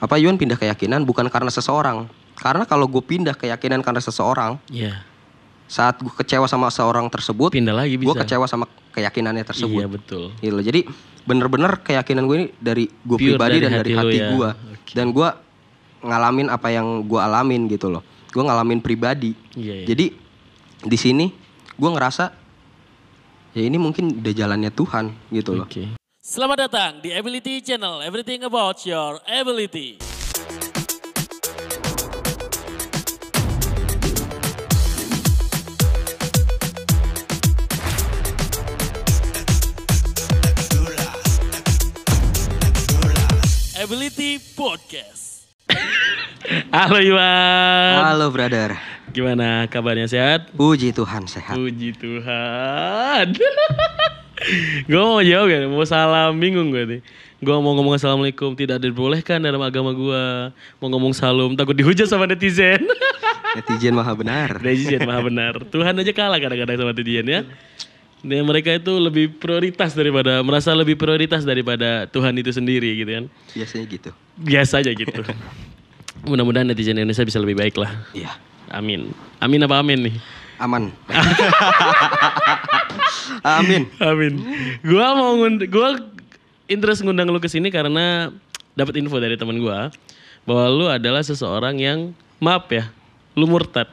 apa Yuan pindah keyakinan bukan karena seseorang. Karena kalau gue pindah keyakinan karena seseorang, Iya. saat gue kecewa sama seorang tersebut, Pindah lagi gue bisa. kecewa sama keyakinannya tersebut. Iya betul. Gitu loh. Jadi bener-bener keyakinan gue ini dari gue pribadi dari dan dari hati hati ya. gue. Oke. Dan gue ngalamin apa yang gue alamin gitu loh. Gue ngalamin pribadi. Iya, iya. Jadi di sini gue ngerasa ya ini mungkin udah jalannya Tuhan gitu loh. Selamat datang di Ability Channel, everything about your ability. Ability Podcast. Halo Iwan. Halo brother. Gimana kabarnya sehat? Puji Tuhan sehat. Puji Tuhan. gue mau jawab ya, mau salam bingung gue nih. Gue mau ngomong assalamualaikum tidak diperbolehkan dalam agama gue. Mau ngomong salam takut dihujat sama netizen. Netizen maha benar. netizen maha benar. Tuhan aja kalah kadang-kadang sama netizen ya. Dan mereka itu lebih prioritas daripada merasa lebih prioritas daripada Tuhan itu sendiri gitu kan. Biasanya gitu. Biasa aja gitu. Mudah-mudahan netizen Indonesia bisa lebih baik lah. Iya. Amin. Amin apa amin nih? Aman. Amin. Amin. Gua mau ngund gua interest ngundang lu ke sini karena dapat info dari teman gua bahwa lu adalah seseorang yang maaf ya, lu murtad.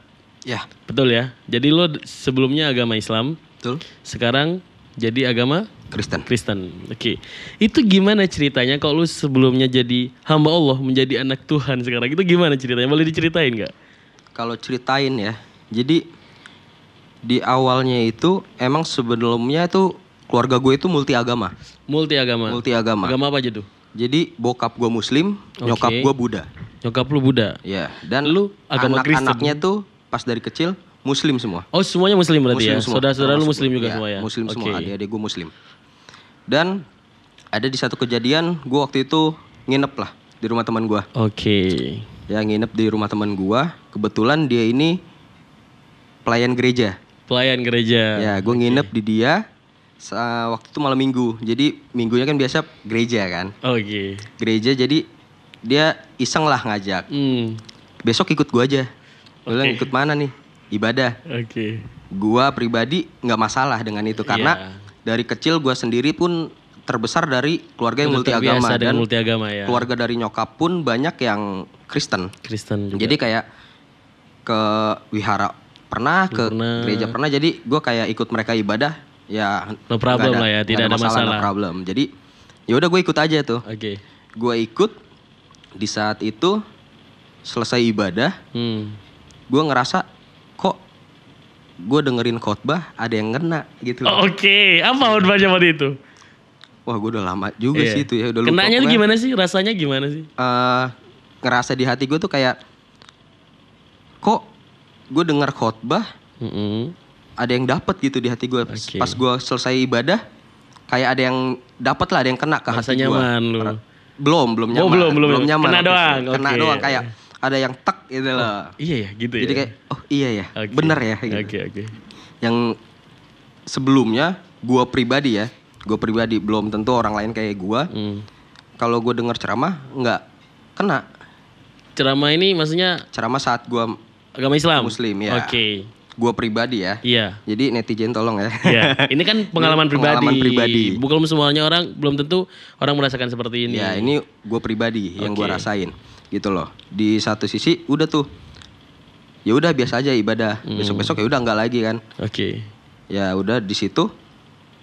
Ya, Betul ya? Jadi lu sebelumnya agama Islam, betul. sekarang jadi agama Kristen. Kristen. Oke. Itu gimana ceritanya kalau lu sebelumnya jadi hamba Allah menjadi anak Tuhan sekarang? Itu gimana ceritanya? Boleh diceritain nggak? Kalau ceritain ya, jadi di awalnya itu emang sebelumnya itu keluarga gue itu multi agama, Multi agama. multi agama. Agama apa aja tuh? Jadi bokap gue Muslim, nyokap Oke. gue Buddha. Nyokap lu Buddha. Ya, dan Lu agama anak-anaknya tuh pas dari kecil Muslim semua. Oh semuanya muslim berarti ya? semua. Saudara-saudara lu muslim juga Ya, semua ya? Muslim semua, Oke. adik-adik gue Muslim. Dan ada di satu kejadian, gue waktu itu nginep lah di rumah teman gue. Oke. Ya nginep di rumah teman gue. Kebetulan dia ini pelayan gereja. Pelayan gereja. Ya, gue nginep di dia waktu itu malam minggu. Jadi minggunya kan biasa gereja kan. Oke. Gereja jadi dia iseng lah ngajak. Hmm. Besok ikut gue aja. Gue bilang Oke. ikut mana nih? Ibadah. Oke. Gua pribadi nggak masalah dengan itu karena Iya. dari kecil gua sendiri pun terbesar dari keluarga yang multi agama dan multi agama ya. keluarga dari nyokap pun banyak yang Kristen. Kristen juga. Jadi kayak ke wihara pernah, ke Pernah. gereja pernah. Jadi gua kayak ikut mereka ibadah ya No problem nggak lah ya, tidak ada masalah. no problem. Jadi ya udah gue ikut aja tuh. Oke. Gua ikut di saat itu selesai ibadah Hmm. gue ngerasa kok gue dengerin khotbah ada yang ngena gitu Oke. Apa khotbahnya waktu itu? wah gue udah lama juga Iya. sih itu ya udah lupa Kenanya tuh gimana sih? Rasanya gimana sih? eh, ngerasa di hati gue tuh kayak kok gue dengar khotbah Mm-mm. ada yang dapat gitu di hati gue Oke. pas gue selesai ibadah kayak ada yang dapat lah ada yang kena ke Merasa hati gue belum belum nyaman Oh, belum, belum. nyaman Kena doang, kena oke. doang kayak ada yang tek gitu loh Iya ya, gitu ya. jadi kayak oh iya ya Oke. bener ya gitu. oke. yang sebelumnya gua pribadi ya gua pribadi belum tentu orang lain kayak gua Hmm. kalau gua dengar ceramah nggak kena Ceramah ini maksudnya ceramah saat gua agama Islam? Muslim, ya. Oke. gua pribadi ya Iya. jadi netizen tolong ya Iya, ini kan pengalaman Ini pribadi. pengalaman pribadi. Bukan semuanya orang, belum tentu orang merasakan seperti ini. ya ini gua pribadi yang gua Oke. rasain gitu loh di satu sisi udah tuh ya udah biasa aja ibadah Hmm. besok besok ya udah nggak lagi kan Oke. ya udah di situ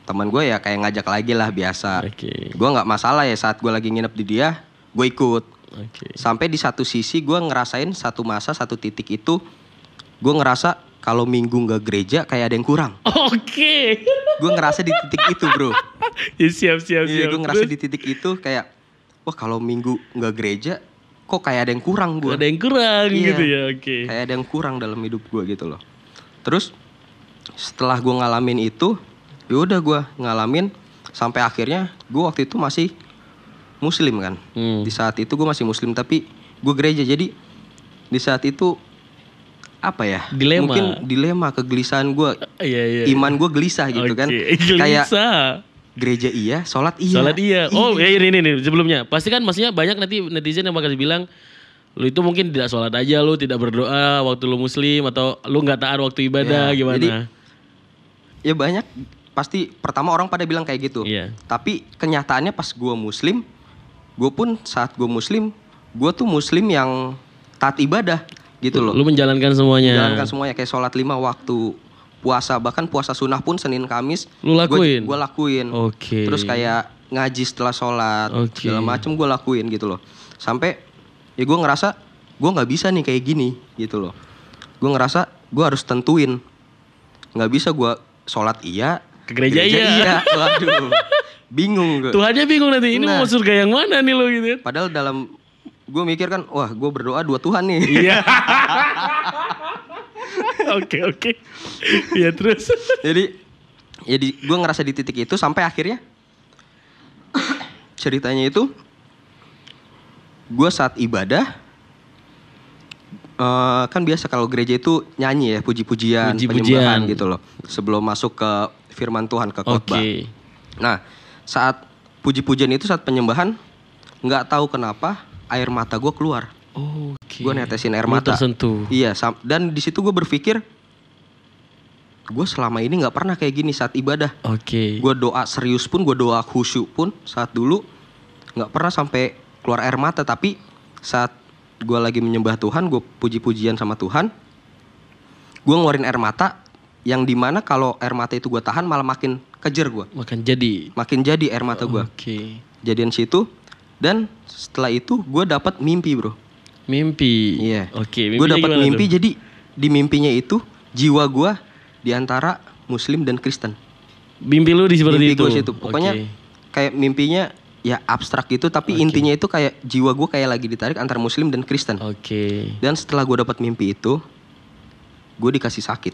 teman gue ya kayak ngajak lagi lah biasa Oke. gue nggak masalah ya saat gue lagi nginep di dia gue ikut Oke. sampai di satu sisi gue ngerasain satu masa satu titik itu gue ngerasa kalau minggu nggak gereja kayak ada yang kurang Oke. gue ngerasa di titik itu bro Ya, siap, siap, iya siap. gue ngerasa di titik itu kayak wah kalau minggu nggak gereja kok kayak ada yang kurang gue ada yang kurang Iya. gitu ya. Oke. kayak ada yang kurang dalam hidup gue gitu loh terus setelah gue ngalamin itu ya udah gue ngalamin sampai akhirnya gue waktu itu masih muslim kan Hmm. di saat itu gue masih muslim tapi gue gereja jadi di saat itu apa ya Dilema. mungkin dilema kegelisahan gue Iya, iya. iman gue gelisah gitu kan Oke. kayak Gelisah. gereja iya, sholat iya. Sholat iya. Oh ya ini, ini nih sebelumnya. Pasti kan maksudnya banyak nanti netizen yang bakal bilang lu itu mungkin tidak sholat aja lu tidak berdoa waktu lu muslim atau lu nggak taat waktu ibadah Ya, gimana? jadi- Ya banyak pasti pertama orang pada bilang kayak gitu. Iya. Tapi kenyataannya pas gue muslim, gue pun saat gue muslim, gue tuh muslim yang taat ibadah gitu loh. Lu menjalankan semuanya. Jalankan semuanya kayak sholat lima waktu, puasa bahkan puasa sunnah pun Senin Kamis. Lu lakuin? Gue lakuin. Oke. Terus kayak ngaji setelah sholat, Oke. segala macem gue lakuin gitu loh. Sampai ya gue ngerasa gue nggak bisa nih kayak gini gitu loh. Gue ngerasa gue harus tentuin, nggak bisa gue sholat iya, Ke gereja iya. Waduh, bingung gue. Tuhannya bingung nanti ini Nah. mau surga yang mana nih lu gitu. Padahal dalam gue mikir kan, wah gue berdoa dua Tuhan nih. Iya. Oke oke. Iya terus. Jadi ya di, gue ngerasa di titik itu sampai akhirnya ceritanya itu gue saat ibadah eh, kan biasa kalau gereja itu nyanyi ya puji-pujian, Puji-pujian. penyembahan gitu loh sebelum masuk ke firman Tuhan ke khotbah. Oke. Nah saat puji-pujian itu saat penyembahan nggak tahu kenapa air mata gue keluar. Oke. Gue netesin air Lu mata. tersentuh. Iya, dan di situ gue berpikir, gue selama ini nggak pernah kayak gini saat ibadah. Oke. Gue doa serius pun, gue doa khusyuk pun saat dulu nggak pernah sampai keluar air mata. Tapi saat gue lagi menyembah Tuhan, gue puji-pujian sama Tuhan, gue ngeluarin air mata yang di mana kalau air mata itu gue tahan malah makin kejer gue, Makan jadi. makin jadi air mata gue. Oke. Jadian situ dan setelah itu gue dapat mimpi bro. Mimpi. Iya. Oke. Gue mimpinya dapat mimpi tuh? jadi di mimpinya itu jiwa gue di antara Muslim dan Kristen. Mimpi lu di seperti mimpi itu. gue situ. Pokoknya Oke. kayak mimpinya ya abstrak gitu, tapi intinya itu kayak jiwa gue kayak lagi ditarik antara Muslim dan Kristen. Oke. Dan setelah gue dapat mimpi itu, gue dikasih sakit.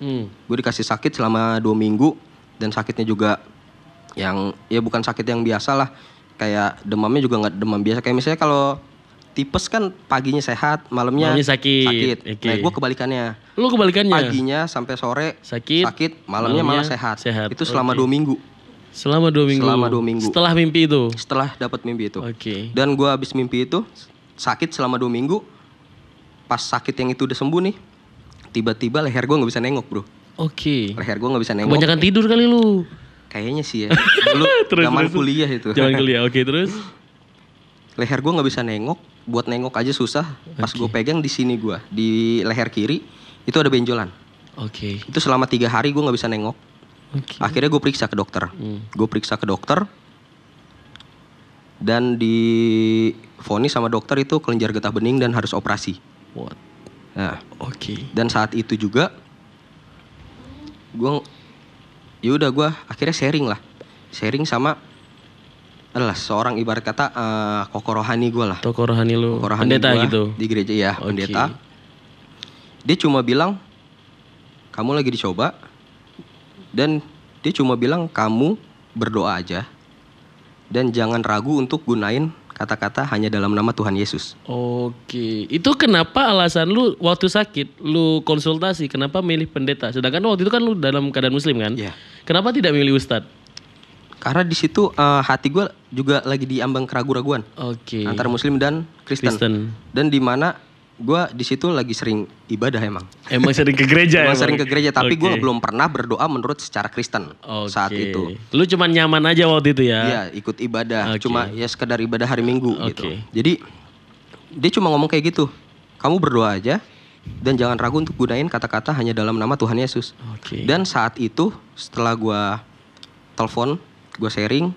Hmm. Gue dikasih sakit selama dua minggu dan sakitnya juga yang ya bukan sakit yang biasa lah. Kayak demamnya juga nggak demam biasa. Kayak misalnya kalau tipes kan paginya sehat, malamnya, Malamnya sakit. sakit. Oke. Nah, gue kebalikannya. Lu kebalikannya. Paginya sampai sore Sakit, malamnya, malah malamnya sehat. sehat. Itu selama Oke. dua minggu. Selama dua minggu. Selama dua minggu. Setelah mimpi itu. Setelah dapat mimpi itu. Oke. Dan gue habis mimpi itu sakit selama dua minggu. Pas sakit yang itu udah sembuh nih, tiba-tiba leher gue nggak bisa nengok bro. Oke. Leher gue nggak bisa nengok. Kebanyakan tidur kali lu. Kayaknya sih ya. Dulu Terus, zaman terus. kuliah itu. Jangan kuliah. Oke, terus. leher gue nggak bisa nengok. Buat nengok aja susah. Pas gue pegang di sini gue, di leher kiri itu ada benjolan. Oke. Itu selama tiga hari gue nggak bisa nengok. Oke. Akhirnya gue periksa ke dokter. Hmm. Gue periksa ke dokter. Dan di vonis sama dokter itu kelenjar getah bening dan harus operasi. What? Nah, Oke. dan saat itu juga gue ya udah gue akhirnya sharing lah sharing sama adalah seorang ibarat kata eh, koko rohani gue lah Toko rohani lu. koko rohani Pendeta gua gitu. di gereja ya Oke. pendeta dia cuma bilang kamu lagi dicoba dan dia cuma bilang kamu berdoa aja dan jangan ragu untuk gunain kata-kata hanya dalam nama Tuhan Yesus Oke. Itu kenapa alasan lu waktu sakit lu konsultasi kenapa milih pendeta? Sedangkan waktu itu kan lu dalam keadaan muslim kan? Iya. Kenapa tidak milih ustadz? karena di situ eh, hati gue juga lagi diambang keraguan-raguan Oke. antara Muslim dan Kristen. Kristen. Dan di mana gue di situ lagi sering ibadah emang. Emang sering ke gereja Emang sering ke gereja, tapi gue Oke. belum pernah berdoa menurut secara Kristen Oke. saat itu. Lu cuman nyaman aja waktu itu ya? Iya, ikut ibadah, Oke. cuma ya sekedar ibadah hari Minggu gitu. Oke. Jadi dia cuma ngomong kayak gitu. Kamu berdoa aja dan jangan ragu untuk gunain kata-kata hanya dalam nama Tuhan Yesus. Oke. Dan saat itu setelah gue telepon, gue sharing,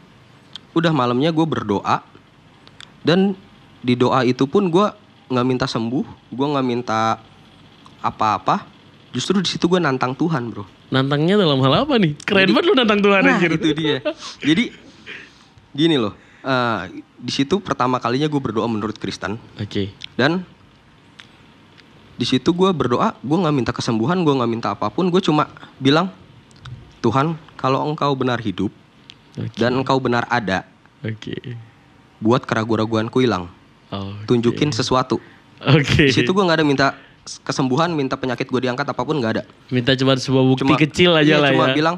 udah malamnya gue berdoa dan di doa itu pun gue nggak minta sembuh, gue nggak minta apa-apa. Justru di situ gue nantang Tuhan, bro. Nantangnya dalam hal apa nih? Keren banget lu nantang Tuhan Nah, anjir. itu dia. Jadi gini loh, eh, di situ pertama kalinya gue berdoa menurut Kristen Oke. dan di situ gue berdoa, gue nggak minta kesembuhan, gue nggak minta apa pun, gue cuma bilang Tuhan, kalau Engkau benar hidup Oke. dan Engkau benar ada, Oke. buat keraguan-raguanku hilang, Oh, tunjukin sesuatu. Oke. Di situ gue nggak ada minta kesembuhan, minta penyakit gue diangkat apa pun nggak ada. Minta cuma sebuah bukti Cuma kecil aja iya, lah cuma ya. bilang,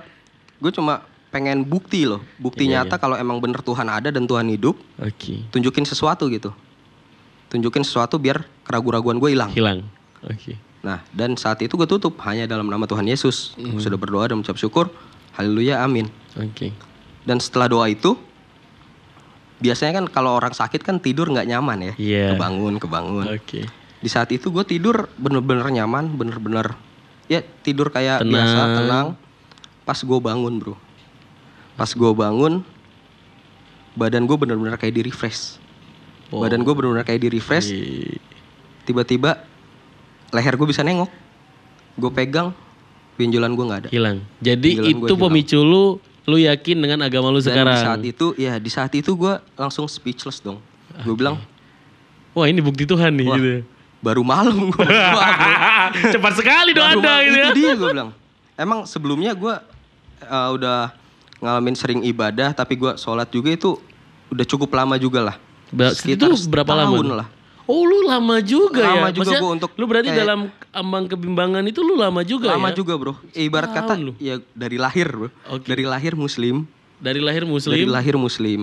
gue cuma pengen bukti loh, bukti Iya, nyata kalau emang bener Tuhan ada dan Tuhan hidup, Oke. tunjukin sesuatu gitu. Tunjukin sesuatu biar keraguan-raguan gue hilang. Hilang. Oke. Nah, dan saat itu gue tutup hanya dalam nama Tuhan Yesus. Gue Sudah berdoa dan mengucap syukur. Haleluya, amin. Oke. Dan setelah doa itu, biasanya kan kalau orang sakit kan tidur nggak nyaman ya. Iya. Kebangun, kebangun. Oke. Di saat itu gue tidur bener-bener nyaman, bener-bener ya tidur kayak Tenang. biasa, tenang. Pas gue bangun bro, pas gue bangun, badan gue bener-bener kayak di refresh. Oh. Badan gue bener-bener kayak di refresh. Tiba-tiba leher gue bisa nengok. Gue pegang, benjolan gue nggak ada. Hilang. Jadi gua itu pemicu lu lu yakin dengan agama lu Dan sekarang. di saat itu, ya di saat itu gue langsung speechless dong. Gue bilang, Wah, ini bukti Tuhan nih wah gitu. baru malam gue. Cepat sekali doa Baru Anda mal- gitu ya. Itu dia gue bilang. Emang sebelumnya gue uh, udah ngalamin sering ibadah, tapi gue sholat juga itu udah cukup lama juga lah. Ber- Sekitar itu berapa lama? setahun tuh? lah. Oh lu lama juga ya. Lama juga, Maksudnya, Bu, untuk lu berarti kayak- dalam ambang kebimbangan itu lu lama juga lama ya. juga bro. Ibarat kata Tahun lu. ya dari lahir bro. Oke. Dari lahir muslim. Dari lahir Dari muslim lahir muslim.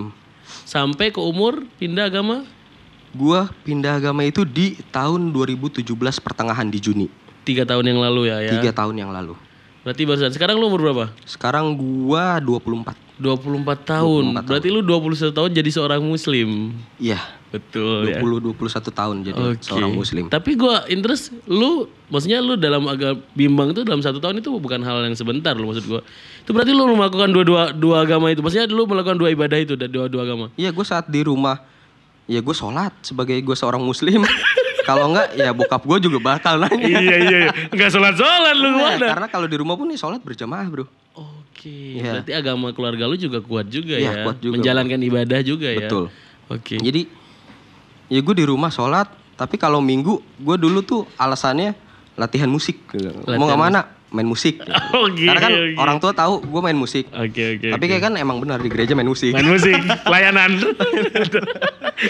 sampai ke umur pindah agama Gue pindah agama itu di tahun 2017 pertengahan di Juni. tiga tahun yang lalu ya ya. Tiga tahun yang lalu. Berarti barusan. Sekarang lu umur berapa? Sekarang gua 24. 24 tahun. 24 Berarti lu 21 tahun jadi seorang muslim. Iya. Betul ya. 20 21 tahun jadi Oke. seorang muslim. Tapi gua interest lu maksudnya lu dalam agama bimbang itu dalam satu tahun itu bukan hal yang sebentar lu maksud gua. Itu berarti lu melakukan dua-dua dua agama itu. Maksudnya lu melakukan dua ibadah itu dan dua-dua agama. Iya gue saat di rumah ya gue sholat sebagai gue seorang muslim. kalau enggak ya bokap gue juga bakal nanya. iya iya iya. Enggak sholat-sholat lu Nah, karena kalau di rumah pun nih sholat berjamaah bro. Oke, Iya. berarti agama keluarga lu juga kuat juga Iya, ya. kuat juga, Menjalankan ibadah juga ya. Betul. Oke. Jadi ya gue di rumah sholat. Tapi kalau minggu gue dulu tuh alasannya latihan musik. gitu. Mau nggak mana main musik. gitu. Oke, Karena kan oke. orang tua tahu gue main musik. Oke oke. Tapi oke. kayak kan emang benar di gereja main musik. main musik, layanan.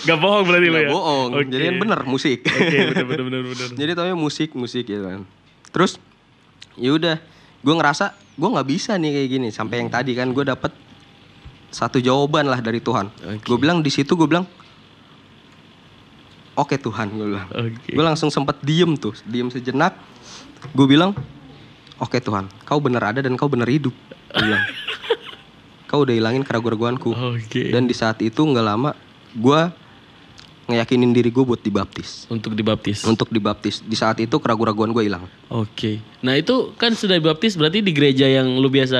Gak bohong berarti Nggak ya. bohong. Oke. Jadi kan bener musik. Oke, bener bener bener bener. Jadi taunya musik musik gitu kan. Terus ya udah, gue ngerasa gue nggak bisa nih kayak gini. Sampai yang tadi kan gue dapet satu jawaban lah dari Tuhan. Oke. Gue bilang di situ gue bilang, oke Tuhan gue bilang. Oke. Gue langsung sempet diem tuh, diem sejenak. Gue bilang, oke Tuhan, kau bener ada dan kau bener hidup. Gue bilang, kau udah hilangin keraguan-keraguanku. Oke. Dan di saat itu nggak lama, gue ngeyakinin diri gue buat dibaptis. Untuk dibaptis. Untuk dibaptis. Di saat itu keraguan-keraguan gue hilang. Oke. Nah itu kan sudah dibaptis berarti di gereja yang lu biasa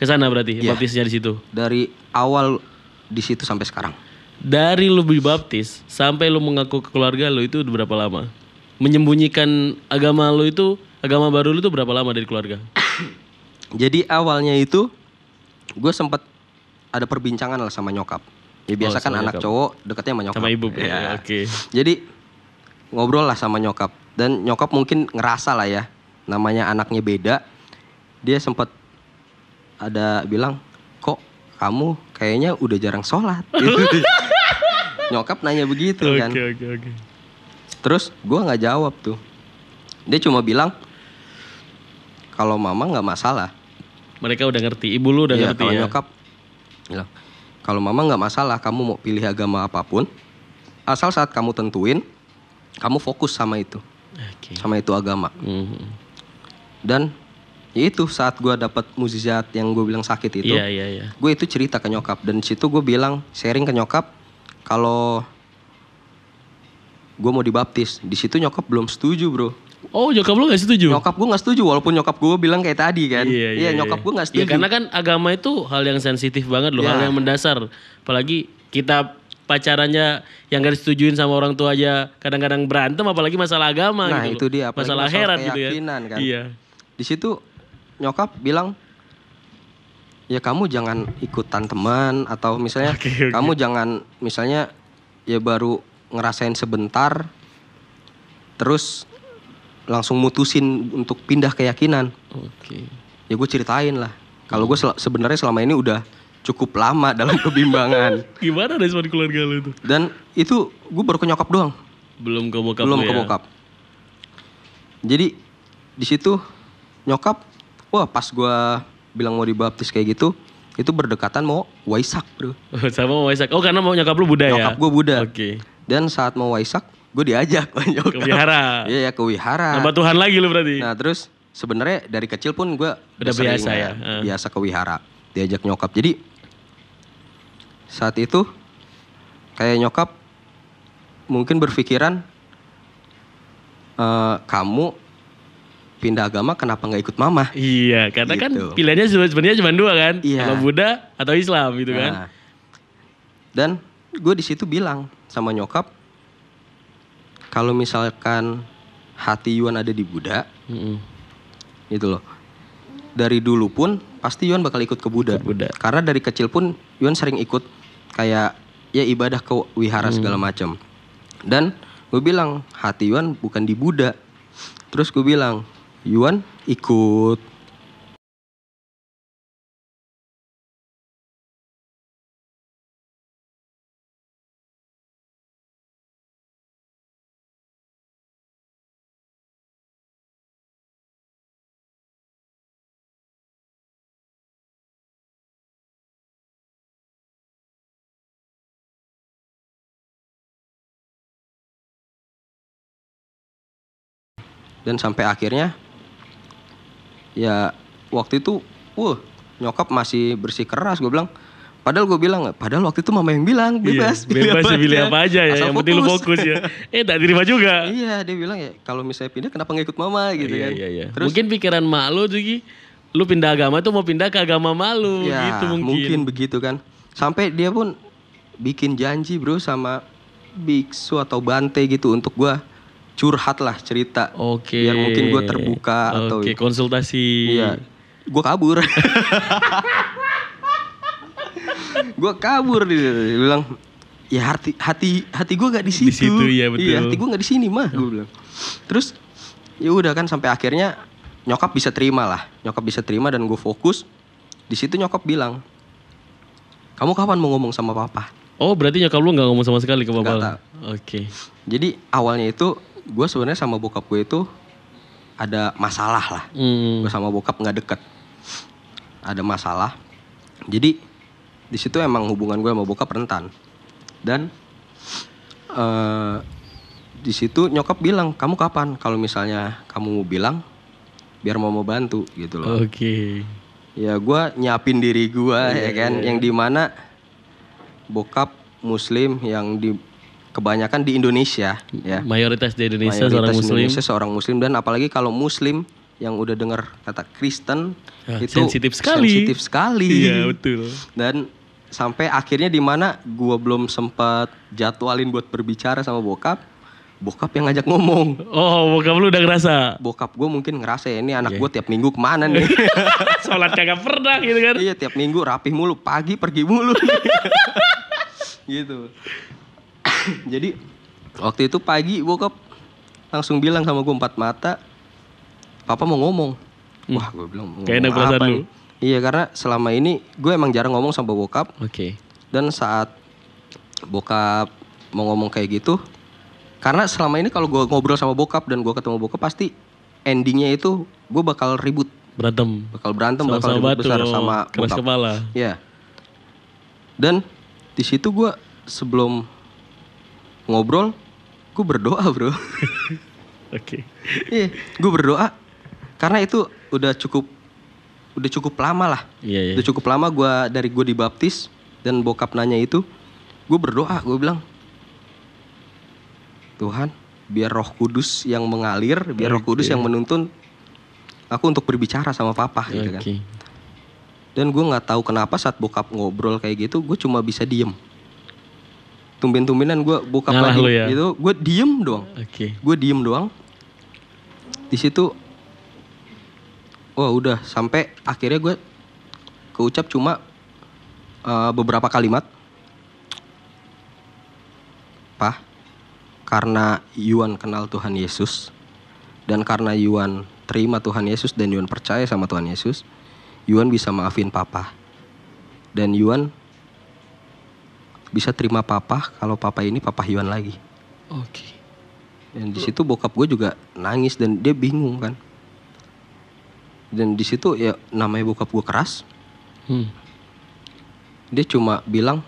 ke sana berarti Iya. baptisnya di situ. Dari awal di situ sampai sekarang. Dari lu dibaptis sampai lu mengaku ke keluarga lu itu udah berapa lama? Menyembunyikan agama lu itu agama baru lu itu berapa lama dari keluarga? Jadi awalnya itu gue sempat ada perbincangan lah sama nyokap. Ya biasa Oh, kan anak nyokap. cowok deketnya sama nyokap. Sama ibu. Iya. Ya, Oke. Jadi ngobrol lah sama nyokap dan nyokap mungkin ngerasa lah ya namanya anaknya beda. Dia sempat ada bilang kok kamu kayaknya udah jarang sholat. Gitu. nyokap nanya begitu Oke kan. oke oke. Terus gua nggak jawab tuh. Dia cuma bilang kalau mama nggak masalah. Mereka udah ngerti, ibu lu udah Iya, ngerti kalau ya. nyokap bilang kalau mama nggak masalah kamu mau pilih agama apa pun asal saat kamu tentuin kamu fokus sama itu Oke. sama itu agama Mhm. dan ya itu saat gua dapat mukjizat yang gue bilang sakit itu Iya iya iya. gue itu cerita ke nyokap dan di situ gue bilang sharing ke nyokap kalau gue mau dibaptis di situ nyokap belum setuju bro Oh nyokap lu gak setuju? nyokap gue nggak setuju walaupun nyokap gue bilang kayak tadi kan Iya, iya, nyokap iya. gue nggak Ya setuju karena kan agama itu hal yang sensitif banget loh, Ya. hal yang mendasar. Apalagi kita pacarannya yang gak disetujuin sama orang tua aja kadang-kadang berantem apalagi masalah agama Nah, gitu. itu loh. dia, masalah masalah heran gitu ya. kan. Iya. di situ nyokap bilang ya kamu jangan ikutan teman atau misalnya Oke, oke. kamu jangan misalnya ya baru ngerasain sebentar terus langsung mutusin untuk pindah keyakinan Oke. ya gue ceritain lah kalau gue sel- sebenarnya selama ini udah cukup lama dalam kebimbangan Gimana respon keluarga lu tuh? dan itu gue baru ke nyokap doang Belum ke bokap belum lu ke ya? bokap jadi di situ nyokap wah pas gua bilang mau dibaptis kayak gitu itu berdekatan mau Waisak bro. Sama mau Waisak. Oh karena mau nyokap lu Buddha ya? Nyokap gue Buddha. Oke. Dan saat mau Waisak, gue diajak nyokap. Ke wihara. Iya ya ke wihara. Nambah Tuhan lagi lu berarti. Nah terus sebenarnya dari kecil pun gue Udah biasa ya, eh. biasa ke wihara, diajak nyokap. Jadi saat itu kayak nyokap mungkin berpikiran eh, kamu pindah agama kenapa nggak ikut mama? Iya, karena kan Gitu. pilihannya sebe- sebenarnya cuma dua kan, Iya. kalau Buddha atau Islam gitu kan. Nah, dan gue di situ bilang sama nyokap, kalau misalkan hati Yuan ada di Buddha, Mm-mm. gitu loh. Dari dulu pun pasti Yuan bakal ikut ke Buddha. Ke Buddha. Karena dari kecil pun Yuan sering ikut kayak ya ibadah ke wihara Hmm. segala macam. Dan gue bilang hati Yuan bukan di Buddha. Terus gue bilang Yuan ikut. Dan sampai akhirnya ya waktu itu wah nyokap masih bersih keras gue bilang padahal gue bilang padahal waktu itu mama yang bilang bebas Iya, bebas ya, pilih apa aja ya, Asal yang penting lu fokus ya. Eh tak diterima juga. iya dia bilang ya kalau misalnya pindah kenapa nggak ikut mama gitu iya, kan iya, iya. terus Mungkin pikiran mak lu tuh Gi, lu pindah agama tuh mau pindah ke agama malu ya gitu mungkin. begitu kan sampai dia pun bikin janji bro sama biksu atau bante gitu untuk gue curhat lah cerita Oke. biar mungkin gue terbuka atau Oke, konsultasi. Iya. Gue kabur. gue kabur dia bilang ya hati hati hati gue gak di situ. situ, iya, betul. hati gue gak di sini mah gue bilang. Terus ya udah kan sampai akhirnya nyokap bisa terima lah. Nyokap bisa terima dan gue fokus. Di situ nyokap bilang, kamu kapan mau ngomong sama papa? Oh, berarti nyokap lu gak ngomong sama sekali ke Nggak tahu. Oke. Jadi awalnya itu gue sebenarnya sama bokap gue itu ada masalah lah. Hmm. gue sama bokap nggak deket. Ada masalah. Jadi di situ emang hubungan gue sama bokap rentan. Dan eh di situ nyokap bilang kamu kapan? Kalau misalnya kamu mau bilang biar mau mau bantu gitu loh. Oke. ya gue nyiapin diri gue Iya, ya kan? yang di mana bokap muslim yang di kebanyakan di Indonesia ya Mayoritas di Indonesia mayoritas seorang muslim. Indonesia seorang muslim dan apalagi kalau muslim yang udah dengar kata Kristen Ah, itu sensitif sekali. sensitif sekali. Iya, betul. Dan sampai akhirnya di mana gua belum sempat jadwalin buat berbicara sama bokap, bokap yang ngajak ngomong. Oh, bokap lu udah ngerasa. Bokap gue mungkin ngerasa ya ini anak gue tiap minggu ke mana nih? Sholat kagak pernah gitu kan. iya tiap minggu rapih mulu, pagi pergi mulu. gitu. Jadi waktu itu pagi bokap langsung bilang sama gue empat mata, papa mau ngomong. Wah gue bilang Hmm. Kayak perasaan apa lu. nih? Iya karena selama ini gue emang jarang ngomong sama bokap Oke. dan saat bokap mau ngomong kayak gitu, karena selama ini kalau gue ngobrol sama bokap dan gue ketemu bokap pasti endingnya itu gue bakal ribut, Berantem. bakal berantem, bakal Sama-sama ribut batu. besar sama keras bokap. kepala. Ya. Dan di situ gue sebelum ngobrol, gue berdoa bro. Oke. Iya, gue berdoa karena itu udah cukup, udah cukup lama lah. Iya, iya. Udah cukup lama gue dari gue dibaptis dan bokap nanya itu, gue berdoa, gue bilang, Tuhan, biar Roh Kudus yang mengalir, biar Roh Kudus yang menuntun aku untuk berbicara sama Papa gitu kan. Oke. Dan gue nggak tahu kenapa saat bokap ngobrol kayak gitu, gue cuma bisa diem. Tumben-tumbenan gue bokap Ngalah lagi ya? gitu, gue diem doang. Oke. Gue diem doang. Di situ, wah udah sampai akhirnya gue keucap cuma eh, beberapa kalimat. Pah, karena Yuan kenal Tuhan Yesus dan karena Yuan terima Tuhan Yesus dan Yuan percaya sama Tuhan Yesus, Yuan bisa maafin papa. Dan Yuan bisa terima papa kalau papa ini papa Yuan lagi. Oke. Dan di situ bokap gue juga nangis dan dia bingung kan. Dan di situ ya namanya bokap gue keras, Hmm. dia cuma bilang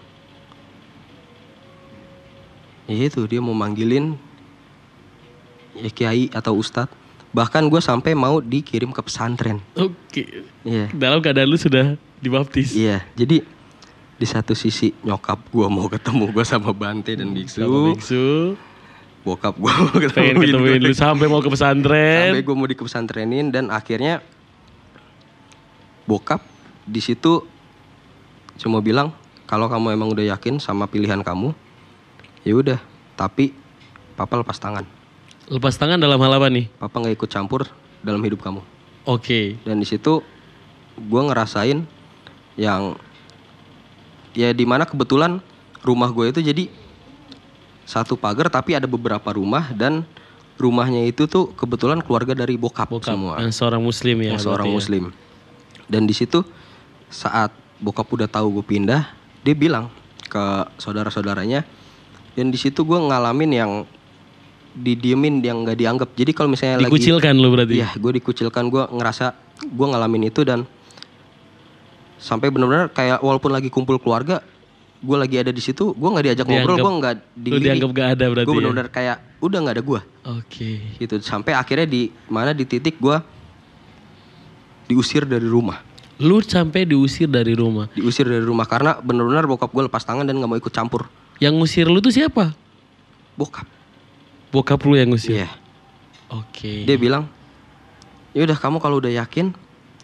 ya itu dia mau manggilin ya kiai atau ustadz bahkan gue sampai mau dikirim ke pesantren Oke. iya Dalam keadaan lu sudah dibaptis. iya jadi di satu sisi nyokap gue mau ketemu gue sama Bante dan biksu Sama biksu. bokap gue mau Pengen ketemuin gue. lu sampai mau ke pesantren. sampai gue mau di pesantrenin dan akhirnya bokap di situ cuma bilang kalau kamu emang udah yakin sama pilihan kamu ya udah tapi papa lepas tangan Lepas tangan dalam hal apa nih? papa nggak ikut campur dalam hidup kamu Oke. dan di situ gue ngerasain yang ya di mana kebetulan rumah gue itu jadi satu pagar tapi ada beberapa rumah dan rumahnya itu tuh kebetulan keluarga dari bokap, Bokap. semua Yang seorang muslim ya. yang seorang ya. muslim dan di situ saat bokap udah tahu gue pindah dia bilang ke saudara-saudaranya dan di situ gue ngalamin yang didiemin yang nggak dianggap jadi kalau misalnya lagi Dikucilkan lu berarti. Iya, gue dikucilkan, gue ngerasa gue ngalamin itu dan sampai benar-benar kayak walaupun lagi kumpul keluarga, gue lagi ada di situ, gue nggak diajak ngobrol, Dianggap- gue nggak dianggap gak ada berarti. Gue ya? benar-benar kayak udah nggak ada gue, Oke. gitu. Sampai akhirnya di mana di titik gue diusir dari rumah, Lu sampai diusir dari rumah. diusir dari rumah karena benar-benar bokap gue lepas tangan dan nggak mau ikut campur. Yang ngusir lu tuh siapa? Bokap, Bokap lu yang ngusir. iya. Oke. Dia bilang, ya udah kamu kalau udah yakin,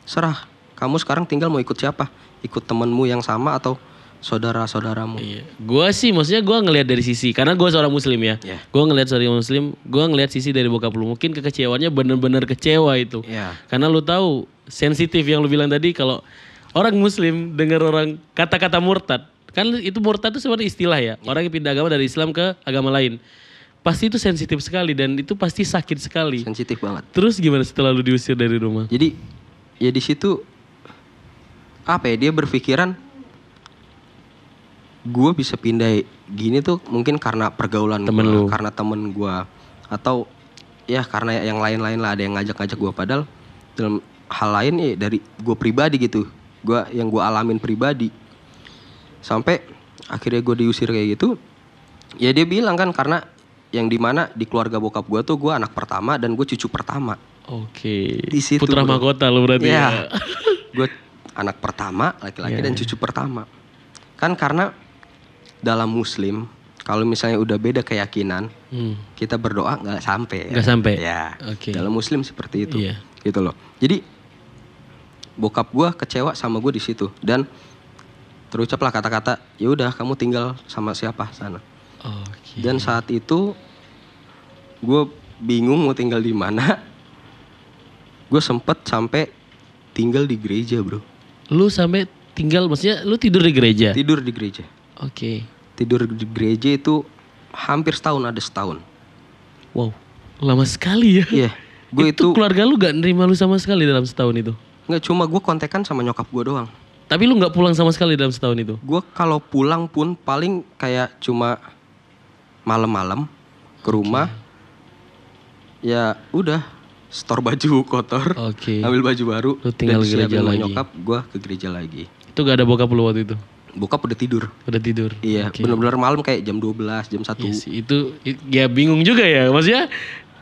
serah. Kamu sekarang tinggal mau ikut siapa? Ikut temenmu yang sama atau saudara-saudaramu? Iya. Gua sih maksudnya gua ngelihat dari sisi karena gua seorang muslim ya. Iya. Gua ngelihat seorang muslim, gua ngelihat sisi dari bokap lu. Mungkin kekecewaannya bener-bener kecewa itu. Iya. Karena lu tahu sensitif yang lu bilang tadi kalau orang muslim dengar orang kata-kata murtad, kan itu murtad itu sebenarnya istilah ya. Orang yang pindah agama dari Islam ke agama lain. Pasti itu sensitif sekali dan itu pasti sakit sekali. Sensitif banget. Terus gimana setelah lu diusir dari rumah? Jadi ya di situ apa ya dia berpikiran gue bisa pindah gini tuh mungkin karena pergaulan Temen gua, lu. karena temen gue atau ya karena yang lain-lain lah ada yang ngajak-ngajak gue padahal dalam hal lain ya dari gue pribadi gitu gue yang gue alamin pribadi sampai akhirnya gue diusir kayak gitu ya dia bilang kan karena yang di mana di keluarga bokap gue tuh gue anak pertama dan gue cucu pertama Oke. Di situ, Putra mahkota lu berarti Iya. ya. gue anak pertama laki-laki Iya, dan cucu pertama kan karena dalam muslim kalau misalnya udah beda keyakinan Hmm. kita berdoa nggak sampai ya. Nggak sampai. ya Oke. dalam muslim seperti itu Iya. gitu loh jadi bokap gue kecewa sama gue di situ dan terucaplah kata-kata ya udah kamu tinggal sama siapa sana Oke. dan saat itu gue bingung mau tinggal di mana gue sempet sampai tinggal di gereja bro Lu sampai tinggal maksudnya lu tidur di gereja. tidur di gereja Oke. tidur di gereja itu hampir setahun ada setahun Wow. Lama sekali ya. iya gue itu, itu keluarga lu gak nerima lu sama sekali dalam setahun itu. nggak cuma gue kontekan sama nyokap gue doang Tapi lu nggak pulang sama sekali dalam setahun itu. gue kalau pulang pun paling kayak cuma malam-malam ke rumah ya udah store baju kotor Oke. ambil baju baru Lu tinggal dan gereja lagi. nyokap gue ke gereja lagi Itu gak ada bokap lu waktu itu. bokap udah tidur Udah tidur. iya Oke. bener-bener malam kayak jam 12 jam 1 Iya sih, itu ya bingung juga ya. Maksudnya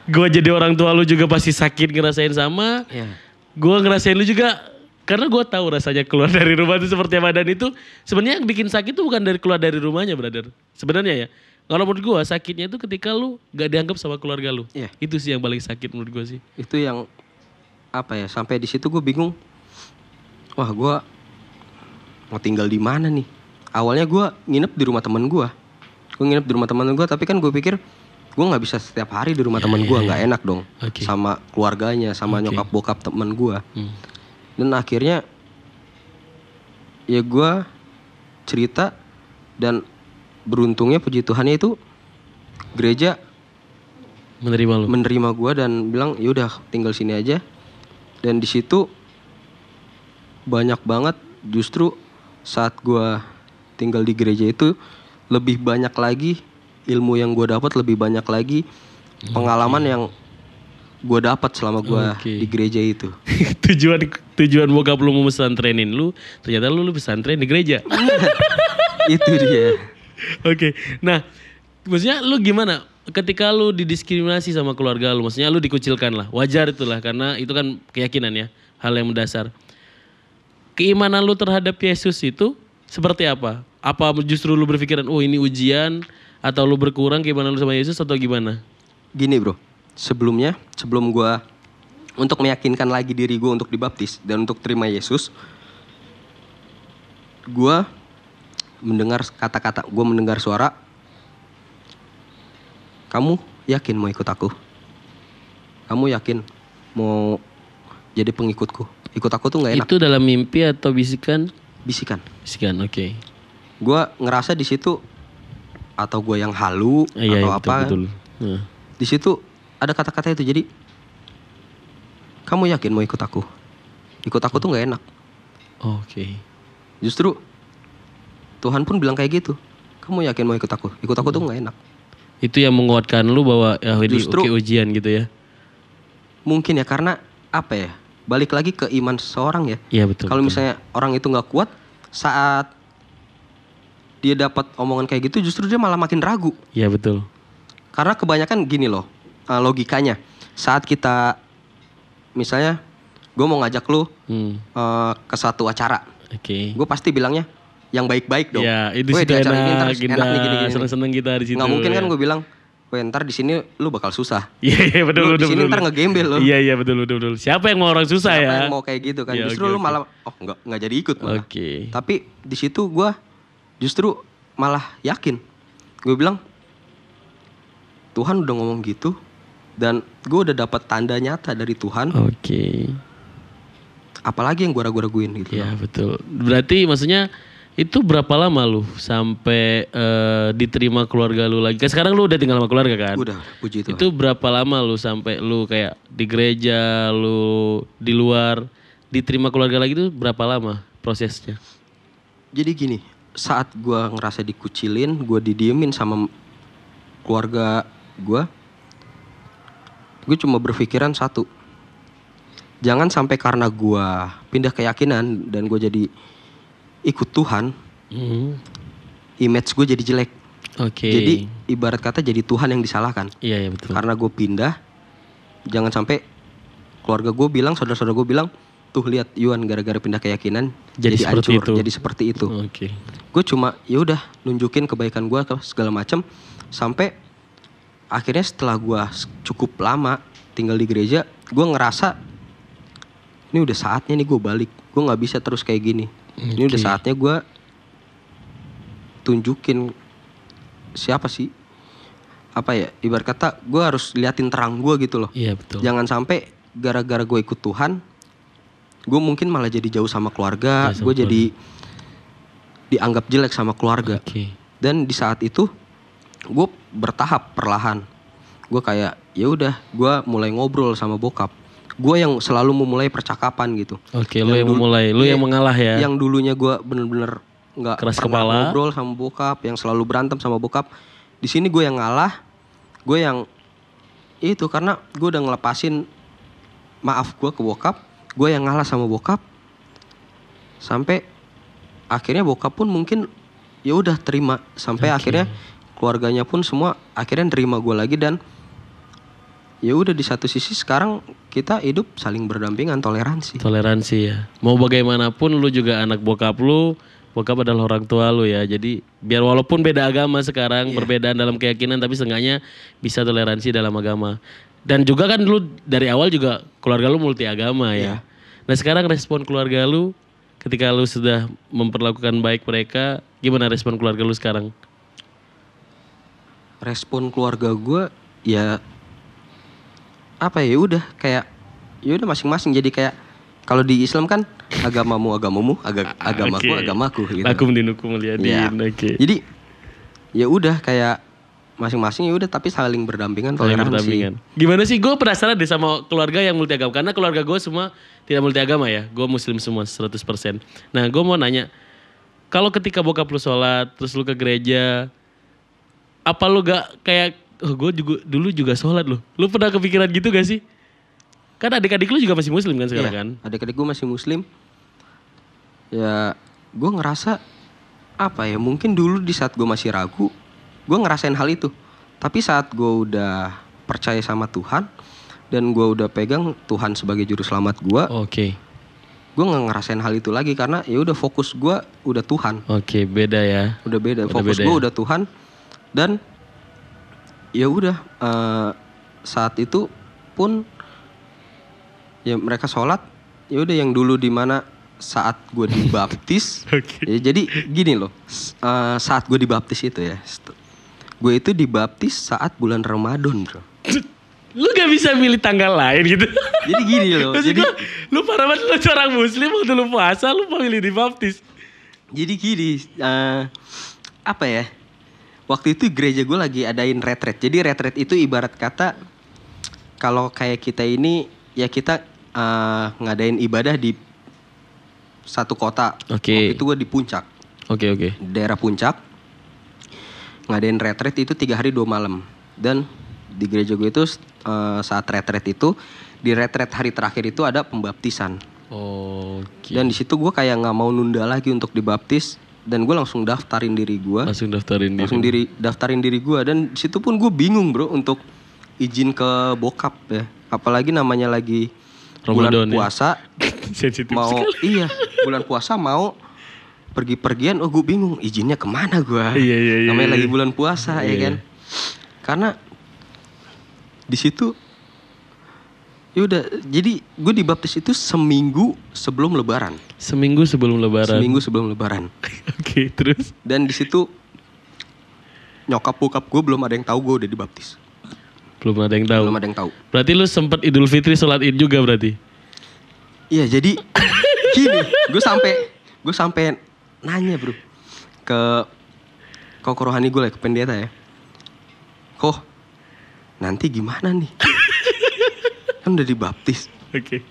gua jadi orang tua lu juga pasti sakit ngerasain sama. Iya. Gua ngerasain lu juga karena gua tahu rasanya keluar dari rumah itu seperti apa dan itu sebenarnya yang bikin sakit itu bukan dari keluar dari rumahnya, brother. Sebenarnya ya. Kalau menurut gua sakitnya itu ketika lu gak dianggap sama keluarga lu. Iya. Itu sih yang paling sakit menurut gua sih. itu yang apa ya sampai di situ gue bingung wah gue mau tinggal di mana nih awalnya gue nginep di rumah temen gue gue nginep di rumah temen gue tapi kan gue pikir gue nggak bisa setiap hari di rumah temen gue nggak enak dong Oke. sama keluarganya sama Oke. nyokap bokap temen gue Hmm. dan akhirnya ya gue cerita dan beruntungnya puji Tuhannya itu gereja Menerima lu. menerima gua dan bilang yaudah tinggal sini aja dan di situ banyak banget justru saat gua tinggal di gereja itu lebih banyak lagi ilmu yang gua dapat lebih banyak lagi pengalaman yang gue dapat selama gue Oke. di gereja itu. tujuan tujuan bokap lu mau pesantrenin lu, ternyata lu lu pesantren di gereja. itu dia. Oke. Nah, maksudnya lu gimana? Ketika lu didiskriminasi sama keluarga lu, maksudnya lu dikucilkan lah. Wajar itulah karena itu kan keyakinan ya, hal yang mendasar. Keimanan lu terhadap Yesus itu seperti apa? Apa justru lu berpikiran, oh ini ujian atau lu berkurang keimanan lu sama Yesus atau gimana? Gini bro, sebelumnya sebelum gue untuk meyakinkan lagi diri gue untuk dibaptis dan untuk terima Yesus, gue mendengar kata-kata, gue mendengar suara, kamu yakin mau ikut aku? Kamu yakin mau jadi pengikutku? Ikut aku tuh nggak enak. Itu dalam mimpi atau bisikan? Bisikan. Bisikan, oke. Gue ngerasa di situ atau gue yang halu iya, atau iya, apa? betul, betul. Nah, Di situ ada kata-kata itu jadi kamu yakin mau ikut aku? Ikut aku tuh nggak enak. Oke. Justru Tuhan pun bilang kayak gitu. Kamu yakin mau ikut aku? Ikut aku tuh nggak enak. Itu yang menguatkan lu bahwa ya ini Justru- oke ujian gitu ya. Mungkin ya karena apa ya? Balik lagi ke iman seseorang ya. Iya betul. Kalau misalnya orang itu nggak kuat saat dia dapat omongan kayak gitu justru dia malah makin ragu. Iya betul. Karena kebanyakan gini loh eh, logikanya. Saat kita misalnya gue mau ngajak lu Hmm. eh, ke satu acara, Oke. gue pasti bilangnya yang baik-baik dong. Ya, itu di acara ini ntar enak, enak nih gini, gini. seneng-seneng kita di situ. Nggak mungkin kan ya. gue bilang, weh ntar di sini lu bakal susah. Iya iya betul Lu betul. di sini ntar ngegembel lu. Iya iya betul betul betul. Siapa yang mau orang susah Siapa ya? yang mau kayak gitu kan? Iya, justru oke, lu malah, oh nggak nggak jadi ikut malah. Oke. Tapi di situ gue justru malah yakin. Gue bilang, Tuhan udah ngomong gitu, dan gue udah dapat tanda nyata dari Tuhan. Oke. Apalagi yang gue ragu-raguin gitu. Iya betul. Berarti maksudnya itu berapa lama lu sampai eh, diterima keluarga lu lagi? Kan sekarang lu udah tinggal sama keluarga kan? Udah, puji Tuhan. Itu berapa lama lu sampai lu kayak di gereja, lu di luar, diterima keluarga lagi itu berapa lama prosesnya? Jadi gini, saat gua ngerasa dikucilin, gua didiemin sama keluarga gua, gue cuma berpikiran satu. Jangan sampai karena gua pindah keyakinan dan gue jadi ikut Tuhan, Hmm. image gue jadi jelek. Oke. Jadi ibarat kata jadi Tuhan yang disalahkan. iya iya betul. Karena gue pindah, jangan sampai keluarga gue bilang, saudara-saudara gue bilang, tuh lihat Yuan gara-gara pindah keyakinan Jadi jadi, seperti hancur, itu. jadi seperti itu. Oke. gue cuma ya udah nunjukin kebaikan gue ke segala macam sampai akhirnya setelah gue cukup lama tinggal di gereja gue ngerasa ini udah saatnya nih gue balik gue nggak bisa terus kayak gini ini udah saatnya gue tunjukin siapa sih. Apa ya ibarat kata gue harus liatin terang gue gitu loh. Iya betul. jangan sampai gara-gara gue ikut Tuhan gue mungkin malah jadi jauh sama keluarga sama gue jadi dianggap jelek sama keluarga. Oke. dan di saat itu gue bertahap perlahan. Gue kayak ya udah gue mulai ngobrol sama bokap gue yang selalu memulai percakapan gitu. Oke, lu Yang yang dulu- memulai, lu iya, yang mengalah ya. yang dulunya gue bener-bener nggak Keras kepala. ngobrol sama bokap yang selalu berantem sama bokap. Di sini gue yang ngalah gue yang itu karena gue udah ngelepasin maaf gue ke bokap gue yang ngalah sama bokap. Sampai akhirnya bokap pun mungkin ya udah terima. Sampai akhirnya keluarganya pun semua akhirnya nerima gue lagi dan ya udah di satu sisi sekarang kita hidup saling berdampingan toleransi Toleransi ya. Mau bagaimanapun lu juga anak bokap lu, bokap adalah orang tua lu ya. Jadi biar walaupun beda agama sekarang, perbedaan dalam keyakinan tapi seenggaknya bisa toleransi dalam agama. Dan juga kan lu dari awal juga keluarga lu multi agama ya. Nah sekarang respon keluarga lu ketika lu sudah memperlakukan baik mereka, gimana respon keluarga lu sekarang? respon keluarga gue ya apa ya udah kayak ya udah masing-masing jadi kayak kalau di Islam kan agamamu agamamu aga, agamaku Oke. agamaku gitu Lakum dinukum Ya. Oke. jadi ya udah kayak masing-masing ya udah tapi saling berdampingan Saling toleransi berdampingan. Gimana sih? Gue penasaran deh sama keluarga yang multi agama. Karena keluarga gue semua tidak multi agama ya. Gue muslim semua 100%. Nah gue mau nanya. Kalau ketika bokap lu sholat, terus lu ke gereja. Apa lu gak kayak, oh gue juga dulu juga sholat loh. Lu pernah kepikiran gitu gak sih? Kan adik-adik lu juga masih muslim kan sekarang Iya, kan? Adik-adik gue masih muslim. Ya, gue ngerasa apa ya? Mungkin dulu di saat gue masih ragu, gue ngerasain hal itu. Tapi saat gue udah percaya sama Tuhan dan gue udah pegang Tuhan sebagai juru selamat gue, Oke. gue nggak ngerasain hal itu lagi karena ya udah fokus gue udah Tuhan, Oke, beda ya. udah beda. Udah fokus gue ya. udah Tuhan dan ya udah eh, saat itu pun ya mereka sholat ya udah yang dulu di mana saat gue dibaptis Oke. ya, jadi gini loh eh, saat gue dibaptis itu ya gue itu dibaptis saat bulan Ramadan bro Lu gak bisa milih tanggal lain gitu. jadi gini loh Maksud jadi gua, lu parah banget lu seorang muslim waktu lu puasa lu milih dibaptis. jadi gini eh, apa ya waktu itu gereja gue lagi adain retret. Jadi retret itu ibarat kata kalau kayak kita ini ya kita eh, ngadain ibadah di satu kota. Oke. Waktu itu gue di puncak. Oke oke. di daerah puncak. Ngadain retret itu tiga hari dua malam. Dan di gereja gue itu eh, saat retret itu di retret hari terakhir itu ada pembaptisan. Oke. dan di situ gue kayak nggak mau nunda lagi untuk dibaptis dan gue langsung daftarin diri gue Langsung daftarin diri. langsung diri daftarin diri gue dan situ pun gue bingung bro untuk izin ke bokap ya apalagi namanya lagi Ramadan bulan ya. puasa Sensitif mau sekali. iya bulan puasa mau pergi-pergian oh gue bingung izinnya ke mana gue Iya, iya, iya, namanya iya. lagi bulan puasa ya Iya. kan karena di situ ya udah jadi gue dibaptis itu seminggu sebelum lebaran. Seminggu sebelum lebaran. seminggu sebelum lebaran. Oke, terus? Dan di situ nyokap bokap gue belum ada yang tahu gue udah dibaptis. Belum ada yang tahu. belum ada yang tahu. Berarti lu sempet Idul Fitri sholat Id juga berarti? iya jadi gini gue sampai gue sampai nanya bro ke kok rohani gue lah ke pendeta ya. Kok nanti gimana nih kan udah dibaptis Oke.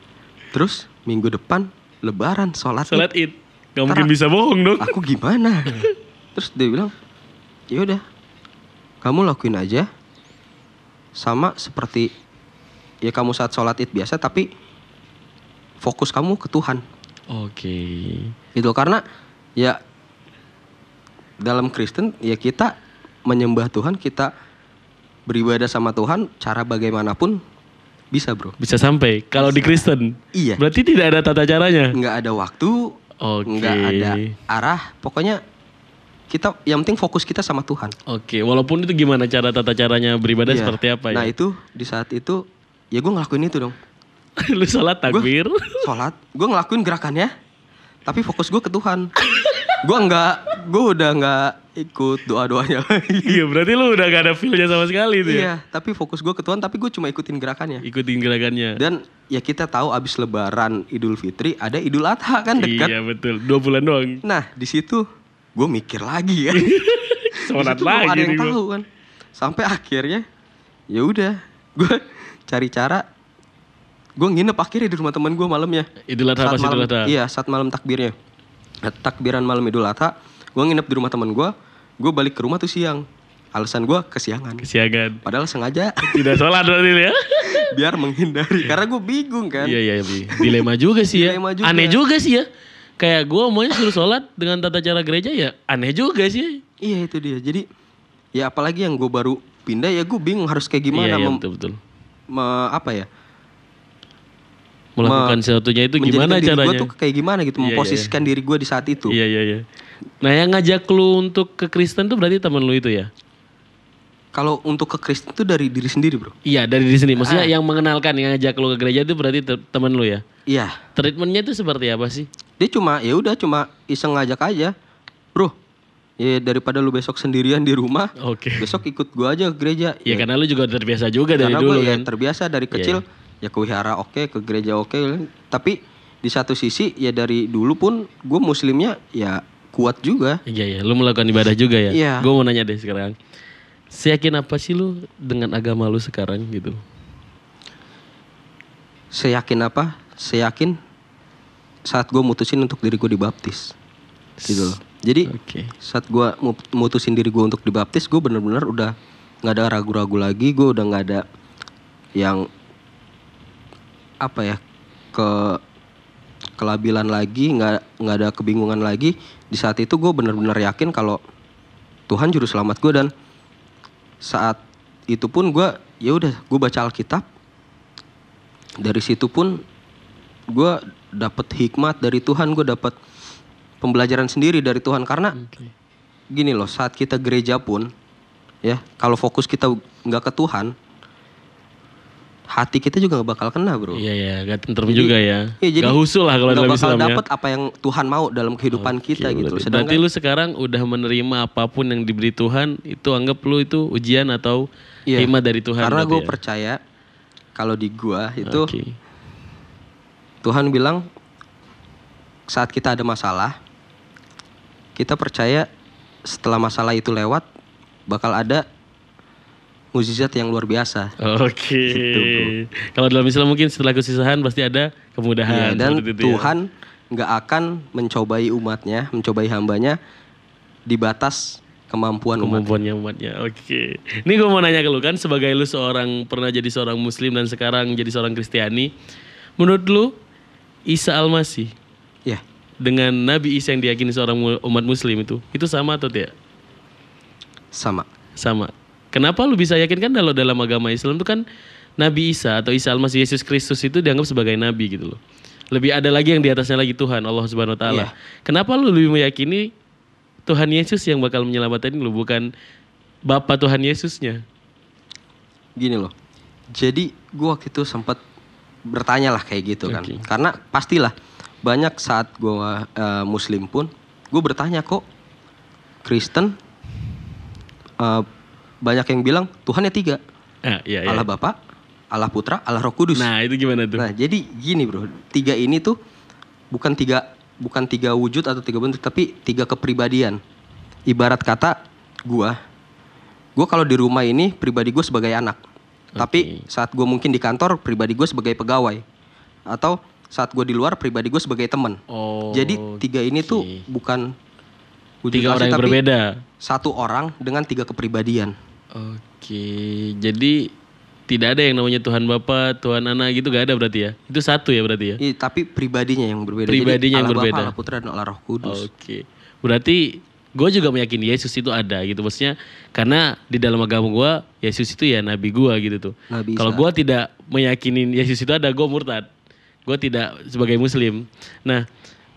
terus minggu depan lebaran sholat Sholat Id. Gak Ntar mungkin bisa bohong dong. aku gimana terus dia bilang ya udah kamu lakuin aja sama seperti ya kamu saat sholat id biasa tapi fokus kamu ke Tuhan Oke. gitu karena ya dalam Kristen ya kita menyembah Tuhan kita beribadah sama Tuhan cara bagaimanapun bisa bro Bisa sampai. Kalau di Kristen. iya Berarti tidak ada tata caranya. nggak ada waktu Oke. nggak ada arah pokoknya kita yang penting fokus kita sama Tuhan Oke, walaupun itu gimana cara tata caranya beribadah Iya. seperti apa nah ya? itu di saat itu ya gue ngelakuin itu dong Lu sholat takbir. sholat gue ngelakuin gerakannya tapi fokus gue ke Tuhan gue nggak gue udah nggak ikut doa doanya lagi. Iya, berarti lu udah gak ada feel-nya sama sekali tuh ya. iya tapi fokus gue ke Tuhan tapi gue cuma ikutin gerakannya. Ikutin gerakannya. dan ya kita tahu abis Lebaran Idul Fitri ada Idul Adha kan dekat. Iya betul, dua bulan doang. nah di situ gue mikir lagi kan. Sholat lagi ada yang tahu kan. Sampai akhirnya ya udah gue cari cara gue nginep akhirnya di rumah teman gue malamnya. Idul Adha pas Idul Adha. iya saat malam takbirnya takbiran malam Idul Adha gue nginep di rumah teman gue gue balik ke rumah tuh siang alasan gue kesiangan Kesiangan. padahal sengaja Tidak sholat berarti ya. biar menghindari karena gue bingung kan Iya iya Bi. dilema juga sih ya. Dilema juga. Aneh juga sih ya. Kayak gue maunya suruh sholat dengan tata cara gereja ya aneh juga sih. iya itu dia jadi ya apalagi yang gue baru pindah ya gue bingung harus kayak gimana iya, iya betul betul. me- apa ya Melakukan Me- sesuatunya itu gimana diri caranya? gue tuh kayak gimana gitu Iya, iya, memposisikan diri gue di saat itu Iya iya iya. Nah yang ngajak lu untuk ke Kristen tuh berarti teman lu itu ya? kalau untuk ke Kristen itu dari diri sendiri bro Iya dari di sini. Maksudnya Ah. yang mengenalkan yang ngajak lu ke gereja itu berarti te- teman lu ya? iya Treatmentnya itu seperti apa sih? dia cuma ya udah cuma iseng ngajak aja bro ya daripada lu besok sendirian di rumah Oke. besok ikut gue aja ke gereja Ya karena lu juga terbiasa juga dari karena dulu gue ya kan. terbiasa dari kecil ya ke wihara oke ke gereja oke tapi di satu sisi ya dari dulu pun gue muslimnya ya kuat juga Iya iya, lu melakukan ibadah juga ya. Iya. Gue mau nanya deh sekarang. Seyakin apa sih lu dengan agama lu sekarang gitu? seyakin apa seyakin saat gue mutusin untuk diri gue dibaptis gitu loh jadi Oke. saat gue mutusin diri gue untuk dibaptis gue bener-bener udah nggak ada ragu-ragu lagi gue udah nggak ada yang apa ya ke kelabilan lagi nggak nggak ada kebingungan lagi. Di saat itu gue benar-benar yakin kalau Tuhan juru selamat gue dan saat itu pun gue ya udah gue baca Alkitab. Dari situ pun gue dapet hikmat dari Tuhan gue dapet pembelajaran sendiri dari Tuhan. Karena gini loh saat kita gereja pun ya kalau fokus kita nggak ke Tuhan hati kita juga bakal kena bro Iya ya, gak tentrem Jadi- juga ya. Iya, jadi gak husul lah kalau dalam bakal Islam ya. dapet apa yang Tuhan mau dalam kehidupan kita Oke, gitu berarti, sedangkan berarti lu sekarang udah menerima apa pun yang diberi Tuhan, itu anggap lu itu ujian atau Iya. hikmat dari Tuhan. karena gue ya? percaya kalau di gua itu Oke. Tuhan bilang saat kita ada masalah kita percaya setelah masalah itu lewat bakal ada mukjizat yang luar biasa. Oke. Gitu, bro. Kalau dalam Islam mungkin setelah kesusahan pasti ada Iya, kemudahan. dan itu ya. Tuhan nggak akan mencobai umatnya, mencobai hambanya di batas kemampuan kemampuannya umatnya. Oke. Ini gue mau nanya ke lu kan sebagai lu seorang pernah jadi seorang muslim dan sekarang jadi seorang Kristiani. Menurut lu Isa Al-Masih Ya, dengan Nabi Isa yang diyakini seorang umat muslim itu itu sama atau tidak? sama. Sama. Kenapa lu bisa yakin kan kalau dalam agama Islam itu kan Nabi Isa atau Isa Al-Masih Yesus Kristus itu dianggap sebagai nabi gitu loh. Lebih ada lagi yang di atasnya lagi Tuhan Allah Subhanahu wa taala. Iya. Kenapa lu lebih meyakini Tuhan Yesus yang bakal menyelamatkan lu bukan Bapa Tuhan Yesusnya? Gini loh. Jadi gua waktu itu sempat bertanya lah kayak gitu kan. Karena pastilah banyak saat gua eh, muslim pun gue bertanya kok Kristen eh, banyak yang bilang Tuhannya tiga. Ah, iya, iya. Allah Bapa, Allah Putra, Allah Roh Kudus. Nah, itu gimana tuh? Nah, jadi gini bro, tiga ini tuh bukan tiga bukan tiga wujud atau tiga bentuk, tapi tiga kepribadian. Ibarat kata gua, gua kalau di rumah ini pribadi gue sebagai anak, tapi saat gue mungkin di kantor pribadi gue sebagai pegawai, atau saat gue di luar pribadi gue sebagai teman. oh. jadi tiga ini tuh oke. bukan tiga orang yang tapi berbeda. satu orang dengan tiga kepribadian. Oke, jadi tidak ada yang namanya Tuhan Bapa, Tuhan Anak gitu gak ada berarti ya? Itu satu ya berarti ya? Iya, tapi pribadinya yang berbeda. Pribadinya Jadi, yang Allah berbeda. Bapa, Allah Putra dan Allah Roh Kudus. Oke. Berarti gue juga meyakini Yesus itu ada gitu. Maksudnya karena di dalam agama gue Yesus itu ya nabi gue gitu tuh. Nabi Kalau gue tidak meyakini Yesus itu ada, gue murtad. Gue tidak sebagai muslim. Nah,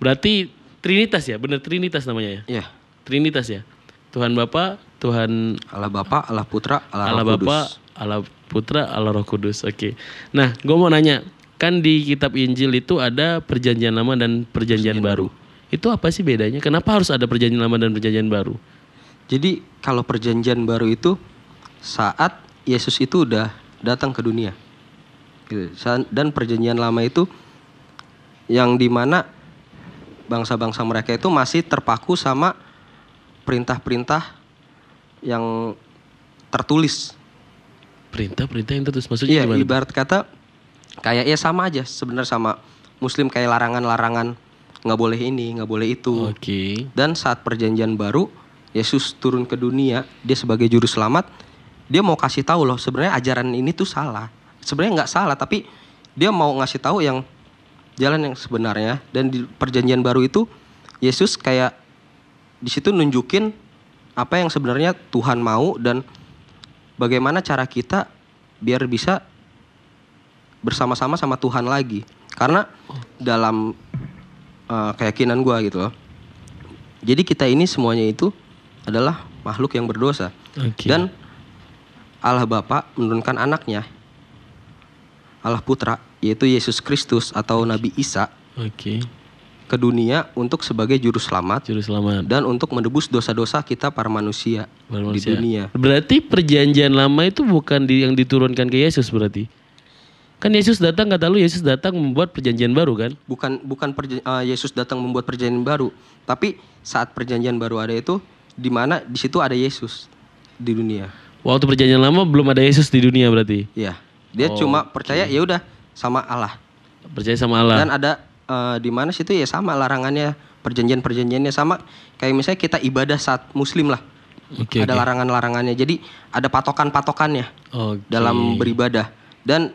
berarti Trinitas ya? Bener Trinitas namanya ya? Iya. Trinitas ya? Tuhan Bapa, Tuhan Allah Bapa, Allah Putra, Allah, Allah Roh Kudus. Bapa, Allah Putra, Allah Roh Kudus. Oke. Nah, gue mau nanya, kan di kitab Injil itu ada perjanjian lama dan perjanjian baru. Itu apa sih bedanya? Kenapa harus ada perjanjian lama dan perjanjian baru? Jadi kalau perjanjian baru itu saat Yesus itu udah datang ke dunia. Gitu. Dan perjanjian lama itu yang di mana bangsa-bangsa mereka itu masih terpaku sama perintah-perintah yang tertulis. Perintah-perintah yang terus maksudnya Iya, gimana? ibarat kata kayak ya sama aja sebenarnya sama Muslim kayak larangan-larangan nggak boleh ini, nggak boleh itu. Oke. Dan saat perjanjian baru, Yesus turun ke dunia, dia sebagai juru selamat, dia mau kasih tahu loh sebenarnya ajaran ini tuh salah. Sebenarnya nggak salah, tapi dia mau ngasih tahu yang jalan yang sebenarnya. Dan di perjanjian baru itu, Yesus kayak di situ nunjukin apa yang sebenarnya Tuhan mau dan bagaimana cara kita biar bisa bersama-sama sama Tuhan lagi. Karena dalam uh, keyakinan gua gitu loh. Jadi kita ini semuanya itu adalah makhluk yang berdosa. Oke. Dan Allah Bapa menurunkan anaknya Allah Putra yaitu Yesus Kristus atau Nabi Isa Oke. Ke dunia untuk sebagai juru selamat Juru selamat. dan untuk menebus dosa-dosa kita para manusia, Para di manusia. dunia. Berarti perjanjian lama itu bukan di, yang diturunkan ke Yesus berarti? Kan Yesus datang kata lu Yesus datang membuat perjanjian baru kan? Bukan bukan perja- uh, Yesus datang membuat perjanjian baru, tapi saat perjanjian baru ada itu di mana di situ ada Yesus di dunia. Waktu perjanjian lama belum ada Yesus di dunia berarti? Ya, dia Oh, cuma percaya ya udah sama Allah. Percaya sama Allah. Dan ada eh, di mana situ ya sama larangannya, perjanjian-perjanjiannya sama kayak misalnya kita ibadah saat muslim lah. Oke. ada oke. larangan-larangannya. Jadi ada patokan-patokannya Oke. dalam beribadah. Dan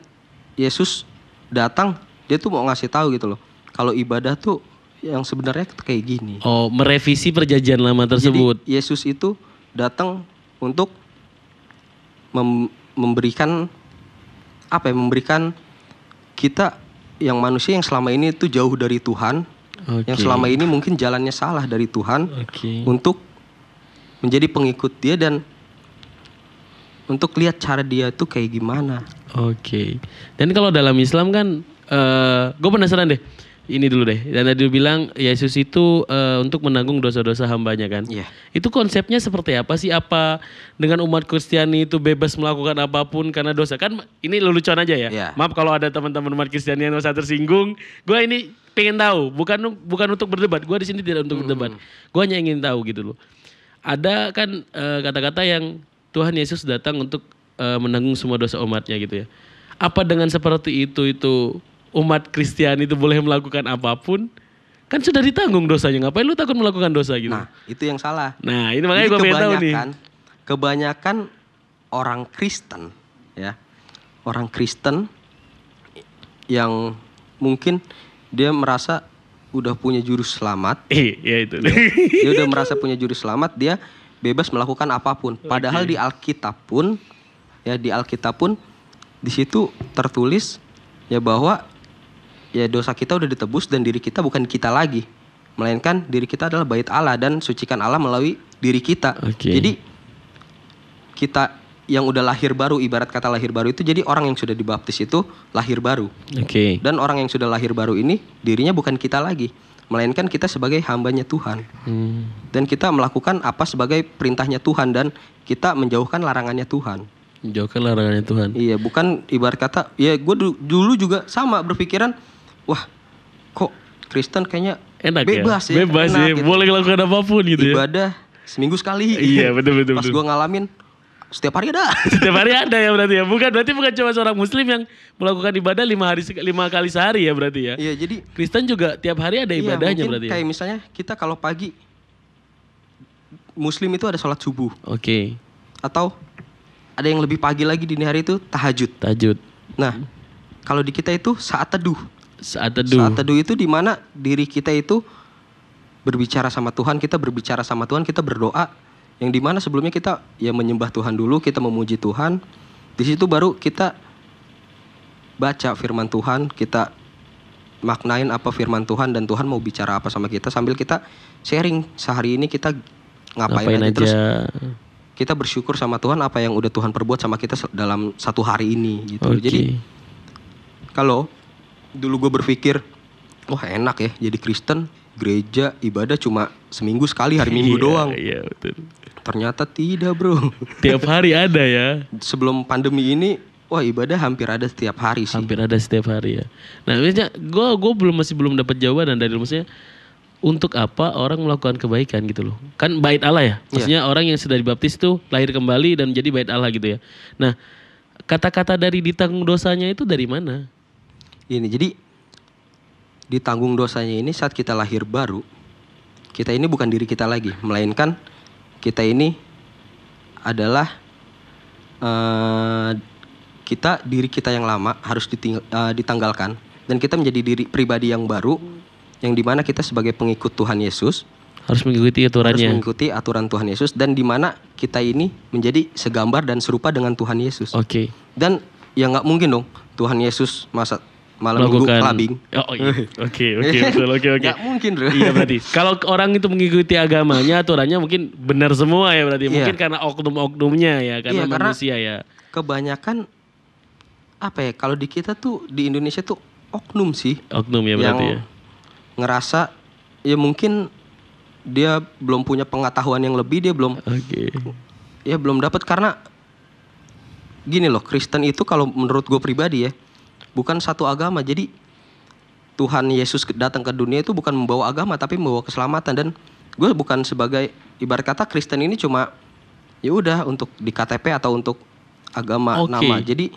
Yesus datang dia tuh mau ngasih tahu gitu loh kalau ibadah tuh yang sebenarnya kayak gini Oh, merevisi perjanjian lama tersebut. jadi Yesus itu datang untuk mem- memberikan apa ya memberikan kita yang manusia yang selama ini itu jauh dari Tuhan Oke. yang selama ini mungkin jalannya salah dari Tuhan Oke. untuk menjadi pengikut dia dan untuk lihat cara dia itu kayak gimana. Oke. Dan kalau dalam Islam kan, gue penasaran deh. Ini dulu deh. Dan tadi bilang Yesus itu eh, untuk menanggung dosa-dosa hambanya kan. Iya. Itu konsepnya seperti apa sih? Apa dengan umat Kristiani itu bebas melakukan apa pun karena dosa? Kan ini lelucon aja ya. Iya. Maaf kalau ada teman-teman umat Kristiani yang merasa tersinggung. Gue ini pengen tahu, bukan bukan untuk berdebat. Gue di sini tidak untuk berdebat. Gue hanya ingin tahu gitu loh. Ada kan eh, kata-kata yang Tuhan Yesus datang untuk eh, menanggung semua dosa umatnya gitu ya. Apa dengan seperti itu itu umat Kristiani itu boleh melakukan apa pun? Kan sudah ditanggung dosanya. Ngapain lu takut melakukan dosa gitu? Nah, itu yang salah. Nah, ini makanya gue pengen tahu nih. kebanyakan orang Kristen ya. Orang Kristen yang mungkin dia merasa udah punya juru selamat, Eh, ya itu. dia udah merasa punya juru selamat, dia bebas melakukan apa pun. Padahal di Alkitab pun ya di Alkitab pun di situ tertulis ya bahwa ya dosa kita udah ditebus dan diri kita bukan kita lagi, melainkan diri kita adalah bait Allah dan sucikan Allah melalui diri kita. Oke. Jadi kita yang udah lahir baru ibarat kata lahir baru itu jadi orang yang sudah dibaptis itu lahir baru. Oke. Dan orang yang sudah lahir baru ini dirinya bukan kita lagi, melainkan kita sebagai hambanya Tuhan. Hmm. Dan kita melakukan apa sebagai perintahnya Tuhan dan kita menjauhkan larangannya Tuhan. Jauhkan larangannya Tuhan. Iya, bukan ibarat kata, ya gue dulu juga sama berpikiran, wah kok Kristen kayaknya Enak bebas ya. ya, Bebas enak ya. gitu. Boleh melakukan apa pun gitu ya. Ibadah seminggu sekali. Iya, betul, betul, Pas gue ngalamin, setiap hari ada. Setiap hari ada ya berarti ya. Bukan berarti bukan cuma seorang muslim yang melakukan ibadah lima hari lima kali sehari ya berarti ya. Iya, jadi Kristen juga tiap hari ada Iya, ibadahnya mungkin berarti ya. Kayak misalnya kita kalau pagi Muslim itu ada sholat subuh Oke. atau ada yang lebih pagi lagi dini hari itu tahajud. Tajud. Nah, kalau di kita itu saat teduh. Saat teduh. Saat teduh itu di mana diri kita itu berbicara sama Tuhan, kita berbicara sama Tuhan, kita berdoa. Yang di mana sebelumnya kita ya menyembah Tuhan dulu, kita memuji Tuhan. Di situ baru kita baca firman Tuhan, kita maknain apa firman Tuhan dan Tuhan mau bicara apa sama kita sambil kita sharing sehari ini kita ngapain, Ngapain aja. aja. terus kita bersyukur sama Tuhan apa yang udah Tuhan perbuat sama kita dalam satu hari ini gitu. Oke. Jadi kalau dulu gue berpikir, wah enak ya jadi Kristen, gereja, ibadah cuma seminggu sekali hari Minggu Iya, doang. Iya, betul. Ternyata tidak bro. Tiap hari ada ya. Sebelum pandemi ini, wah ibadah hampir ada setiap hari sih. Hampir ada setiap hari ya. Nah, maksudnya gue gue belum masih belum dapat jawaban dari maksudnya untuk apa orang melakukan kebaikan gitu loh. Kan bait Allah ya. Maksudnya orang yang sudah dibaptis itu lahir kembali dan menjadi bait Allah gitu ya. Nah, kata-kata dari ditanggung dosanya itu dari mana? Ini jadi ditanggung dosanya ini saat kita lahir baru, kita ini bukan diri kita lagi, melainkan kita ini adalah eh, kita diri kita yang lama harus diting- eh, ditanggalkan dan kita menjadi diri pribadi yang baru yang di mana kita sebagai pengikut Tuhan Yesus Harus mengikuti harus aturannya. mengikuti aturan Tuhan Yesus dan di mana kita ini menjadi segambar dan serupa dengan Tuhan Yesus Oke. dan ya nggak mungkin dong Tuhan Yesus masa malam minggu Melakukan clubbing Oh, iya. Oke, oke, betul. Oke, oke. Nggak mungkin bro Iya berarti. Kalau orang itu mengikuti agamanya, aturannya mungkin benar semua ya berarti. Iya. Mungkin karena oknum-oknumnya ya, karena Iya, karena- manusia ya. kebanyakan apa ya kalau di kita tuh di Indonesia tuh oknum sih Oknum ya yang berarti ya. ngerasa ya mungkin dia belum punya pengetahuan yang lebih dia belum Oke. ya belum dapat karena gini loh Kristen itu kalau menurut gue pribadi ya bukan satu agama jadi Tuhan Yesus datang ke dunia itu bukan membawa agama tapi membawa keselamatan dan gue bukan sebagai ibarat kata Kristen ini cuma ya udah untuk di KTP atau untuk agama Oke. nama jadi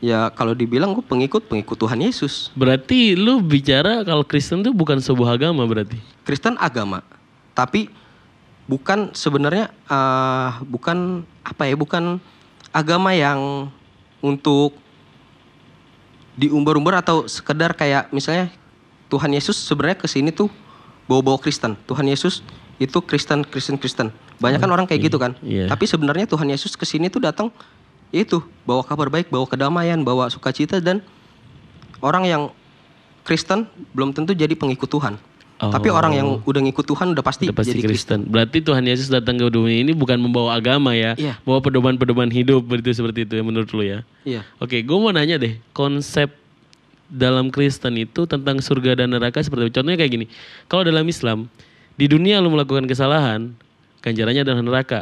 ya kalau dibilang gue pengikut pengikut Tuhan Yesus Berarti lu bicara kalau Kristen itu bukan sebuah agama berarti. Kristen agama tapi bukan sebenarnya eh, bukan apa ya bukan agama yang untuk diumbar-umbar atau sekedar kayak misalnya Tuhan Yesus sebenarnya ke sini tuh bawa-bawa Kristen. Tuhan Yesus itu Kristen, Kristen, Kristen. Banyak kan orang kayak gitu kan. Iya. Tapi sebenarnya Tuhan Yesus ke sini tuh datang itu bawa kabar baik, bawa kedamaian, bawa sukacita dan orang yang Kristen belum tentu jadi pengikut Tuhan. Tapi orang yang udah ngikut Tuhan udah pasti, Oh. Udah pasti jadi Kristen. Kristen. Berarti Tuhan Yesus datang ke dunia ini bukan membawa agama ya, Iya. bawa pedoman-pedoman hidup begitu seperti itu ya menurut lu ya. Iya. Oke, gue mau nanya deh, konsep dalam Kristen itu tentang surga dan neraka seperti apa? Contohnya kayak gini, kalau dalam Islam, di dunia lu melakukan kesalahan, ganjarannya adalah neraka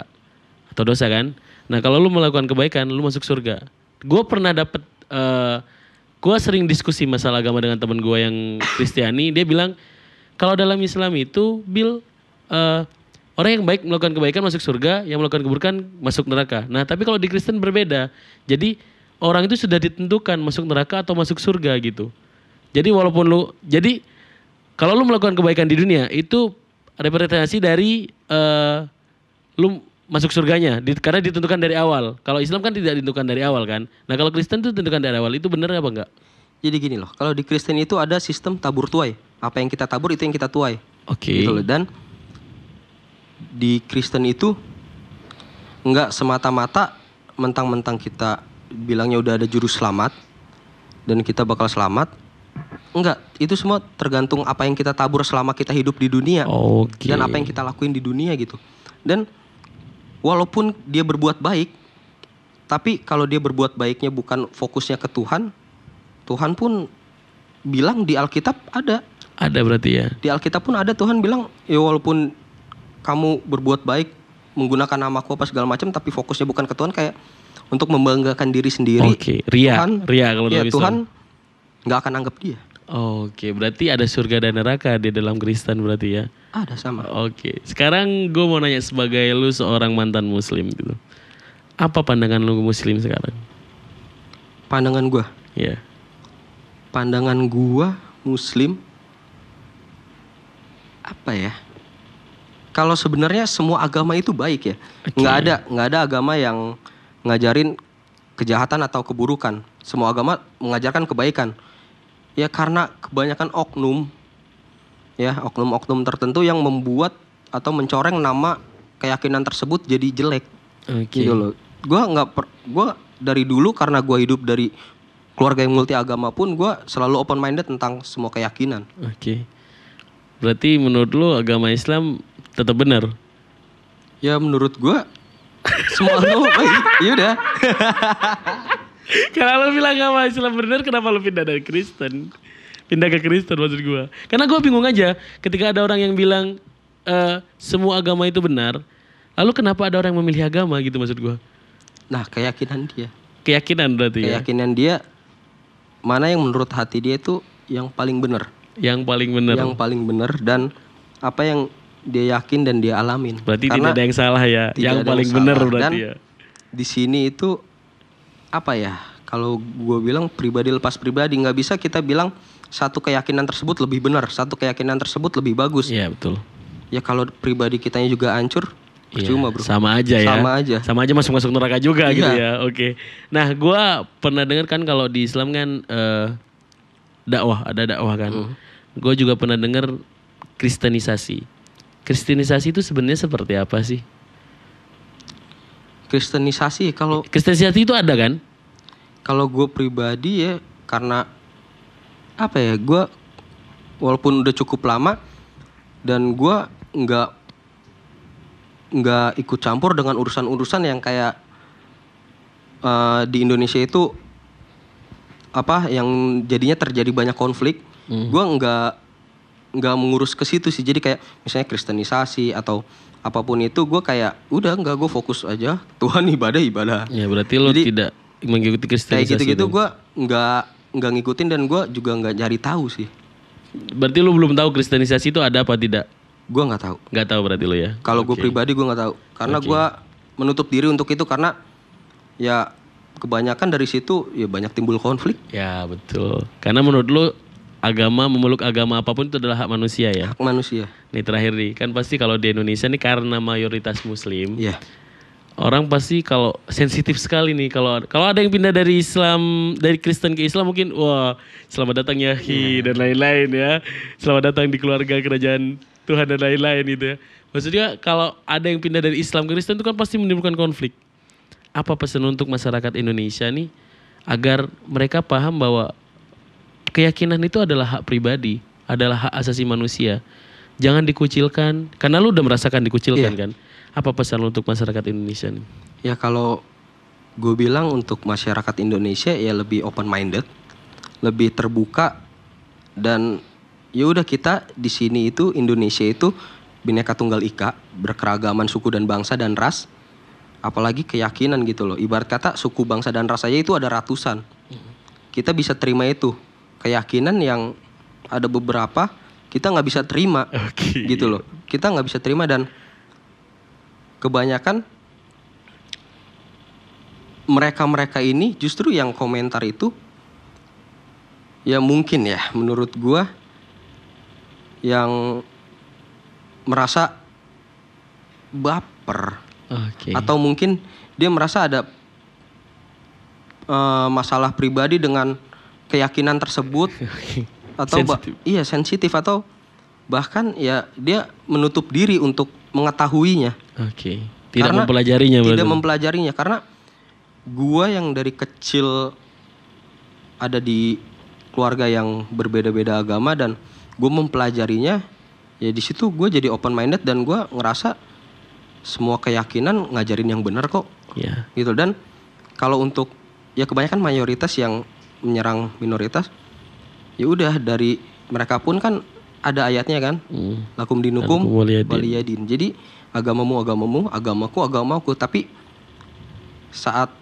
atau dosa kan? Nah kalau lu melakukan kebaikan, lu masuk surga. Gue pernah dapet, eh gue sering diskusi masalah agama dengan temen gue yang Kristiani, dia bilang kalau dalam Islam itu, Bill, eh, orang yang baik melakukan kebaikan masuk surga, yang melakukan keburukan masuk neraka. Nah, tapi kalau di Kristen berbeda. Jadi orang itu sudah ditentukan masuk neraka atau masuk surga gitu. Jadi walaupun lu, jadi kalau lu melakukan kebaikan di dunia itu representasi dari eh, lu masuk surganya, di- karena ditentukan dari awal. Kalau Islam kan tidak ditentukan dari awal kan. Nah kalau Kristen itu ditentukan dari awal, itu benar apa enggak? Jadi gini loh, kalau di Kristen itu ada sistem tabur tuai. Apa yang kita tabur itu yang kita tuai. Oke. Gitu loh. Dan di Kristen itu nggak semata-mata mentang-mentang kita bilangnya udah ada juru selamat dan kita bakal selamat. Enggak, itu semua tergantung apa yang kita tabur selama kita hidup di dunia Oke. dan apa yang kita lakuin di dunia gitu. Dan walaupun dia berbuat baik, tapi kalau dia berbuat baiknya bukan fokusnya ke Tuhan, Tuhan pun bilang di Alkitab ada Ada berarti ya. di Alkitab pun ada Tuhan bilang ya walaupun kamu berbuat baik menggunakan namaku apa segala macam tapi fokusnya bukan ke Tuhan kayak untuk membanggakan diri sendiri. Oke, ria, Tuhan, ria kalau ya. Tuhan nggak akan anggap dia. Oke, berarti ada surga dan neraka di dalam Kristen berarti ya. Ada sama. Oke, sekarang gue mau nanya sebagai lu seorang mantan muslim gitu. Apa pandangan lu muslim sekarang? Pandangan gua, Ya. Pandangan gua Muslim apa ya? Kalau sebenarnya semua agama itu baik ya. Nggak ada nggak ada agama yang ngajarin kejahatan atau keburukan. Semua agama mengajarkan kebaikan. Ya karena kebanyakan oknum ya oknum-oknum tertentu yang membuat atau mencoreng nama keyakinan tersebut jadi jelek Oke. gitu loh. Gua nggak per, gua dari dulu karena gua hidup dari keluarga yang multi agama pun gua selalu open minded tentang semua keyakinan. Oke. Berarti menurut lu agama Islam tetap benar? Ya menurut gua semua agama baik. Ya udah. Karena lu bilang agama Islam benar, kenapa lu pindah dari Kristen? Pindah ke Kristen maksud gua. Karena gua bingung aja ketika ada orang yang bilang eh, semua agama itu benar, lalu kenapa ada orang yang memilih agama gitu maksud gua? Nah, keyakinan dia. Keyakinan berarti ya. Keyakinan dia mana yang menurut hati dia itu yang paling benar. Yang paling benar. Yang paling benar dan apa yang dia yakin dan dia alamin. Berarti Karena tidak ada yang salah ya. Yang paling benar Dan berarti ya. Di sini itu apa ya? Kalau gue bilang pribadi lepas pribadi nggak bisa kita bilang satu keyakinan tersebut lebih benar, satu keyakinan tersebut lebih bagus. Iya betul. Ya kalau pribadi kitanya juga hancur, Iya, percuma bro. Sama aja ya. Sama aja. Sama aja masuk-masuk neraka juga gitu Iya. ya. Oke. Nah, gua pernah dengar kan kalau di Islam kan eh, dakwah, ada dakwah kan. Hmm. Gue juga pernah dengar kristenisasi. Kristenisasi itu sebenarnya seperti apa sih? Kristenisasi kalau Kristenisasi itu ada kan? kalau gue pribadi ya karena apa ya gue walaupun udah cukup lama dan gue nggak nggak ikut campur dengan urusan-urusan yang kayak eh, di Indonesia itu apa yang jadinya terjadi banyak konflik gue nggak nggak mengurus ke situ sih jadi kayak misalnya kristenisasi atau apa pun itu gue kayak udah nggak gue fokus aja Tuhan ibadah ibadah Ya berarti lo Jadi, tidak mengikuti kristenisasi. kayak gitu-gitu itu. gue nggak nggak ngikutin dan gue juga nggak nyari tahu sih Berarti lo belum tahu kristenisasi itu ada apa tidak? Gue nggak tahu. Gak tahu berarti lo ya. kalau gue pribadi gue nggak tahu. Karena gue menutup diri untuk itu karena ya kebanyakan dari situ ya banyak timbul konflik. Ya betul. Karena menurut lo agama memeluk agama apa pun itu adalah hak manusia ya. hak manusia. Nih terakhir nih. Kan pasti kalau di Indonesia nih karena mayoritas Muslim, ya orang pasti kalau sensitif sekali nih. Kalau kalau ada yang pindah dari Islam dari Kristen ke Islam mungkin wah selamat datang Yahi dan lain-lain ya. Selamat datang di keluarga kerajaan Tuhan dan lain-lain gitu ya. Maksudnya kalau ada yang pindah dari Islam ke Kristen itu kan pasti menimbulkan konflik. Apa pesan untuk masyarakat Indonesia nih agar mereka paham bahwa keyakinan itu adalah hak pribadi adalah hak asasi manusia. Jangan dikucilkan karena lu udah merasakan dikucilkan Iya. kan? Apa pesan lu untuk masyarakat Indonesia nih? Ya kalau gue bilang untuk masyarakat Indonesia ya lebih open minded, lebih terbuka dan ya udah kita di sini itu Indonesia itu bineka tunggal ika, berkeragaman suku dan bangsa dan ras, apalagi keyakinan gitu loh. Ibarat kata suku bangsa dan ras aja itu ada ratusan. Kita bisa terima itu keyakinan yang ada beberapa kita nggak bisa terima Oke. gitu loh. Kita nggak bisa terima dan kebanyakan mereka-mereka ini justru yang komentar itu ya mungkin ya menurut gua yang merasa baper Oke. atau mungkin dia merasa ada eh, masalah pribadi dengan keyakinan tersebut atau ba- Sensitif. iya sensitif atau bahkan ya dia menutup diri untuk mengetahuinya Oke. Tidak Karena mempelajarinya tidak berarti. mempelajarinya karena gua yang dari kecil ada di keluarga yang berbeda-beda agama dan gue mempelajarinya ya di situ gue jadi open minded dan gua ngerasa semua keyakinan ngajarin yang benar kok ya. gitu dan kalau untuk ya kebanyakan mayoritas yang menyerang minoritas ya udah dari mereka pun kan ada ayatnya kan Hmm. lakum dinukum waliyadin. waliyadin. Jadi agamamu agamamu, agamaku agamaku. Tapi saat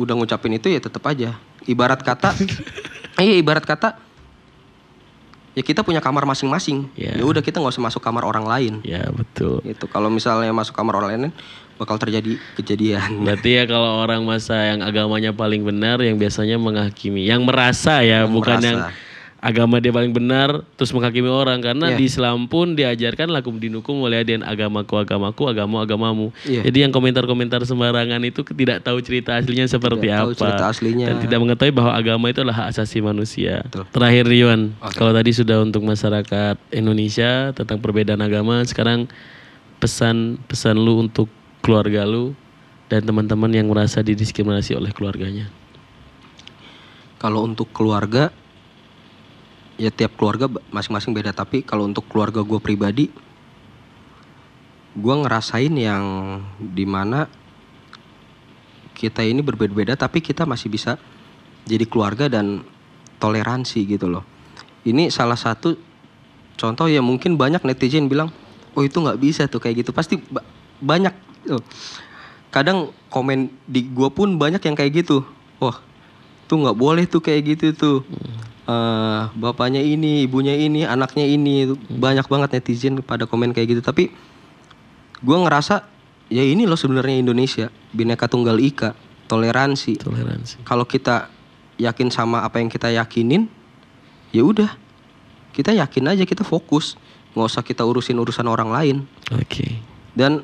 udah ngucapin itu ya tetap aja. Ibarat kata, iya ibarat kata, ya kita punya kamar masing-masing. Ya. Ya udah kita nggak usah masuk kamar orang lain. Ya betul. Itu kalau misalnya masuk kamar orang lain bakal terjadi kejadian. Berarti ya kalau orang masa yang agamanya paling benar yang biasanya menghakimi, yang merasa ya, Yang bukan merasa. yang agama dia paling benar terus menghakimi orang karena Iya. di Islam pun diajarkan lakum dinukum waliyadin agamaku agamaku agamu agamamu. Iya. Jadi yang komentar-komentar sembarangan itu tidak tahu cerita aslinya seperti Tidak tahu apa cerita aslinya. dan tidak mengetahui bahwa agama itu adalah hak asasi manusia. Betul. Terakhir Riwan, Oke. kalau tadi sudah untuk masyarakat Indonesia tentang perbedaan agama, sekarang pesan pesan lu untuk keluarga lu dan teman-teman yang merasa didiskriminasi oleh keluarganya. Kalau untuk keluarga, ya tiap keluarga masing-masing beda. Tapi kalau untuk keluarga gue pribadi, gue ngerasain yang di mana kita ini berbeda-beda, tapi kita masih bisa jadi keluarga dan toleransi gitu loh. Ini salah satu contoh ya mungkin banyak netizen bilang, oh itu nggak bisa tuh kayak gitu. Pasti ba- banyak. tuh. Kadang komen di gue pun banyak yang kayak gitu. Wah tuh nggak boleh tuh kayak gitu tuh Eh, bapaknya ini ibunya ini anaknya ini Tuh banyak banget netizen pada komen kayak gitu. Tapi gue ngerasa ya ini loh sebenarnya Indonesia bineka tunggal ika toleransi. Toleransi. kalau kita yakin sama apa yang kita yakinin ya udah. Kita yakin aja kita fokus. Nggak usah kita urusin urusan orang lain. Oke. dan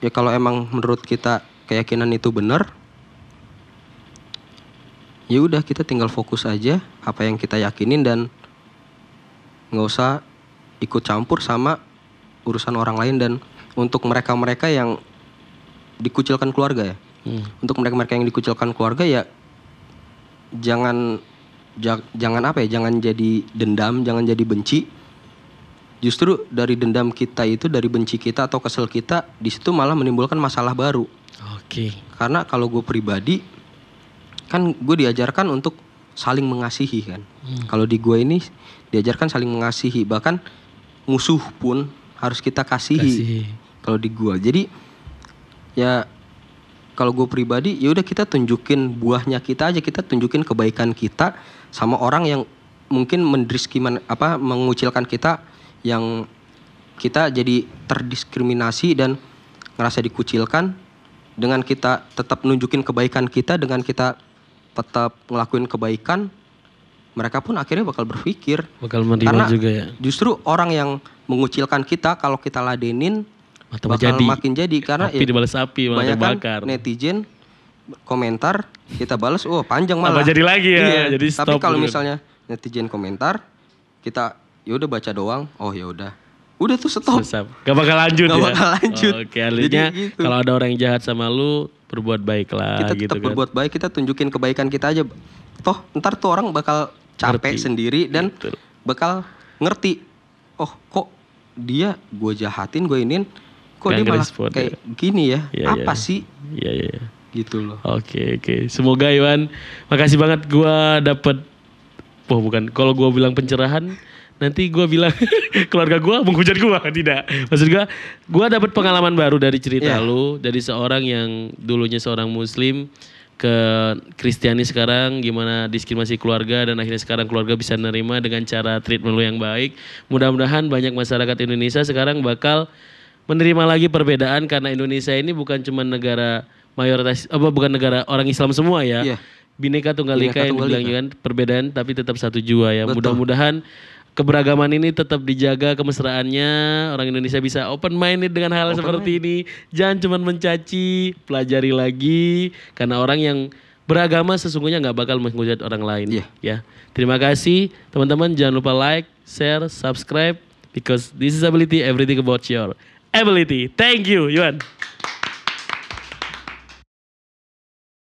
ya kalau emang menurut kita keyakinan itu benar, ya udah kita tinggal fokus aja apa yang kita yakinin dan nggak usah ikut campur sama urusan orang lain dan untuk mereka-mereka yang dikucilkan keluarga ya, Hmm. untuk mereka-mereka yang dikucilkan keluarga ya jangan ja- jangan apa ya, jangan jadi dendam, jangan jadi benci. Justru dari dendam kita itu, dari benci kita atau kesel kita, di situ malah menimbulkan masalah baru. Oke. Karena kalau gue pribadi, kan gue diajarkan untuk saling mengasihi kan. Kalau di gue ini diajarkan saling mengasihi, bahkan musuh pun harus kita kasihi. Kasih. Kalau di gue, jadi ya kalau gue pribadi, ya udah kita tunjukin buahnya kita aja, kita tunjukin kebaikan kita sama orang yang mungkin mendiskrimin apa mengucilkan kita, yang kita jadi terdiskriminasi dan ngerasa dikucilkan dengan kita tetap nunjukin kebaikan kita dengan kita tetap ngelakuin kebaikan mereka pun akhirnya bakal berpikir Bakal menerima Karena juga ya. justru orang yang mengucilkan kita kalau kita ladenin Tambah bakal jadi. makin jadi karena Api dibalas api, malah banyak kan terbakar. netizen komentar kita balas oh panjang malah Apa jadi lagi ya? Iya, Jadi tapi stop kalau dulu. misalnya netizen komentar kita ya udah baca doang oh ya udah udah tuh stop. Gak bakal lanjut Gak ya? bakal lanjut. Oke, artinya Jadi gitu. kalau ada orang yang jahat sama lu, berbuat baiklah kita gitu tetap kan. berbuat baik kita tunjukin kebaikan kita aja toh ntar tuh orang bakal capek Ngerti. sendiri dan Betul. bakal ngerti oh kok dia gue jahatin gue inin kok Gak dia malah ngerespon, kayak gini ya Iya, apa iya. sih Iya, iya. iya. gitu loh Oke, oke. Semoga Iwan, makasih banget gua dapet Wah bukan, kalau gua bilang pencerahan, nanti gua bilang keluarga gua menghujat gua, tidak. Maksud gua, gua dapat pengalaman baru dari cerita Iya. lu, dari seorang yang dulunya seorang muslim ke Kristiani sekarang gimana diskriminasi keluarga dan akhirnya sekarang keluarga bisa nerima dengan cara treatment lu yang baik. Mudah-mudahan banyak masyarakat Indonesia sekarang bakal menerima lagi perbedaan karena Indonesia ini bukan cuma negara mayoritas apa bukan negara orang Islam semua ya. Iya. Bineka Tunggal Ika yang dibilang Ika. kan perbedaan tapi tetap satu jua ya. Mudah-mudahan keberagaman ini tetap dijaga kemesraannya. Orang Indonesia bisa open minded dengan hal seperti ini. Jangan cuma mencaci, pelajari lagi karena orang yang beragama sesungguhnya nggak bakal menghujat orang lain Iya. ya. Terima kasih teman-teman jangan lupa like, share, subscribe because this is ability everything about your ability. Thank you, Yuan.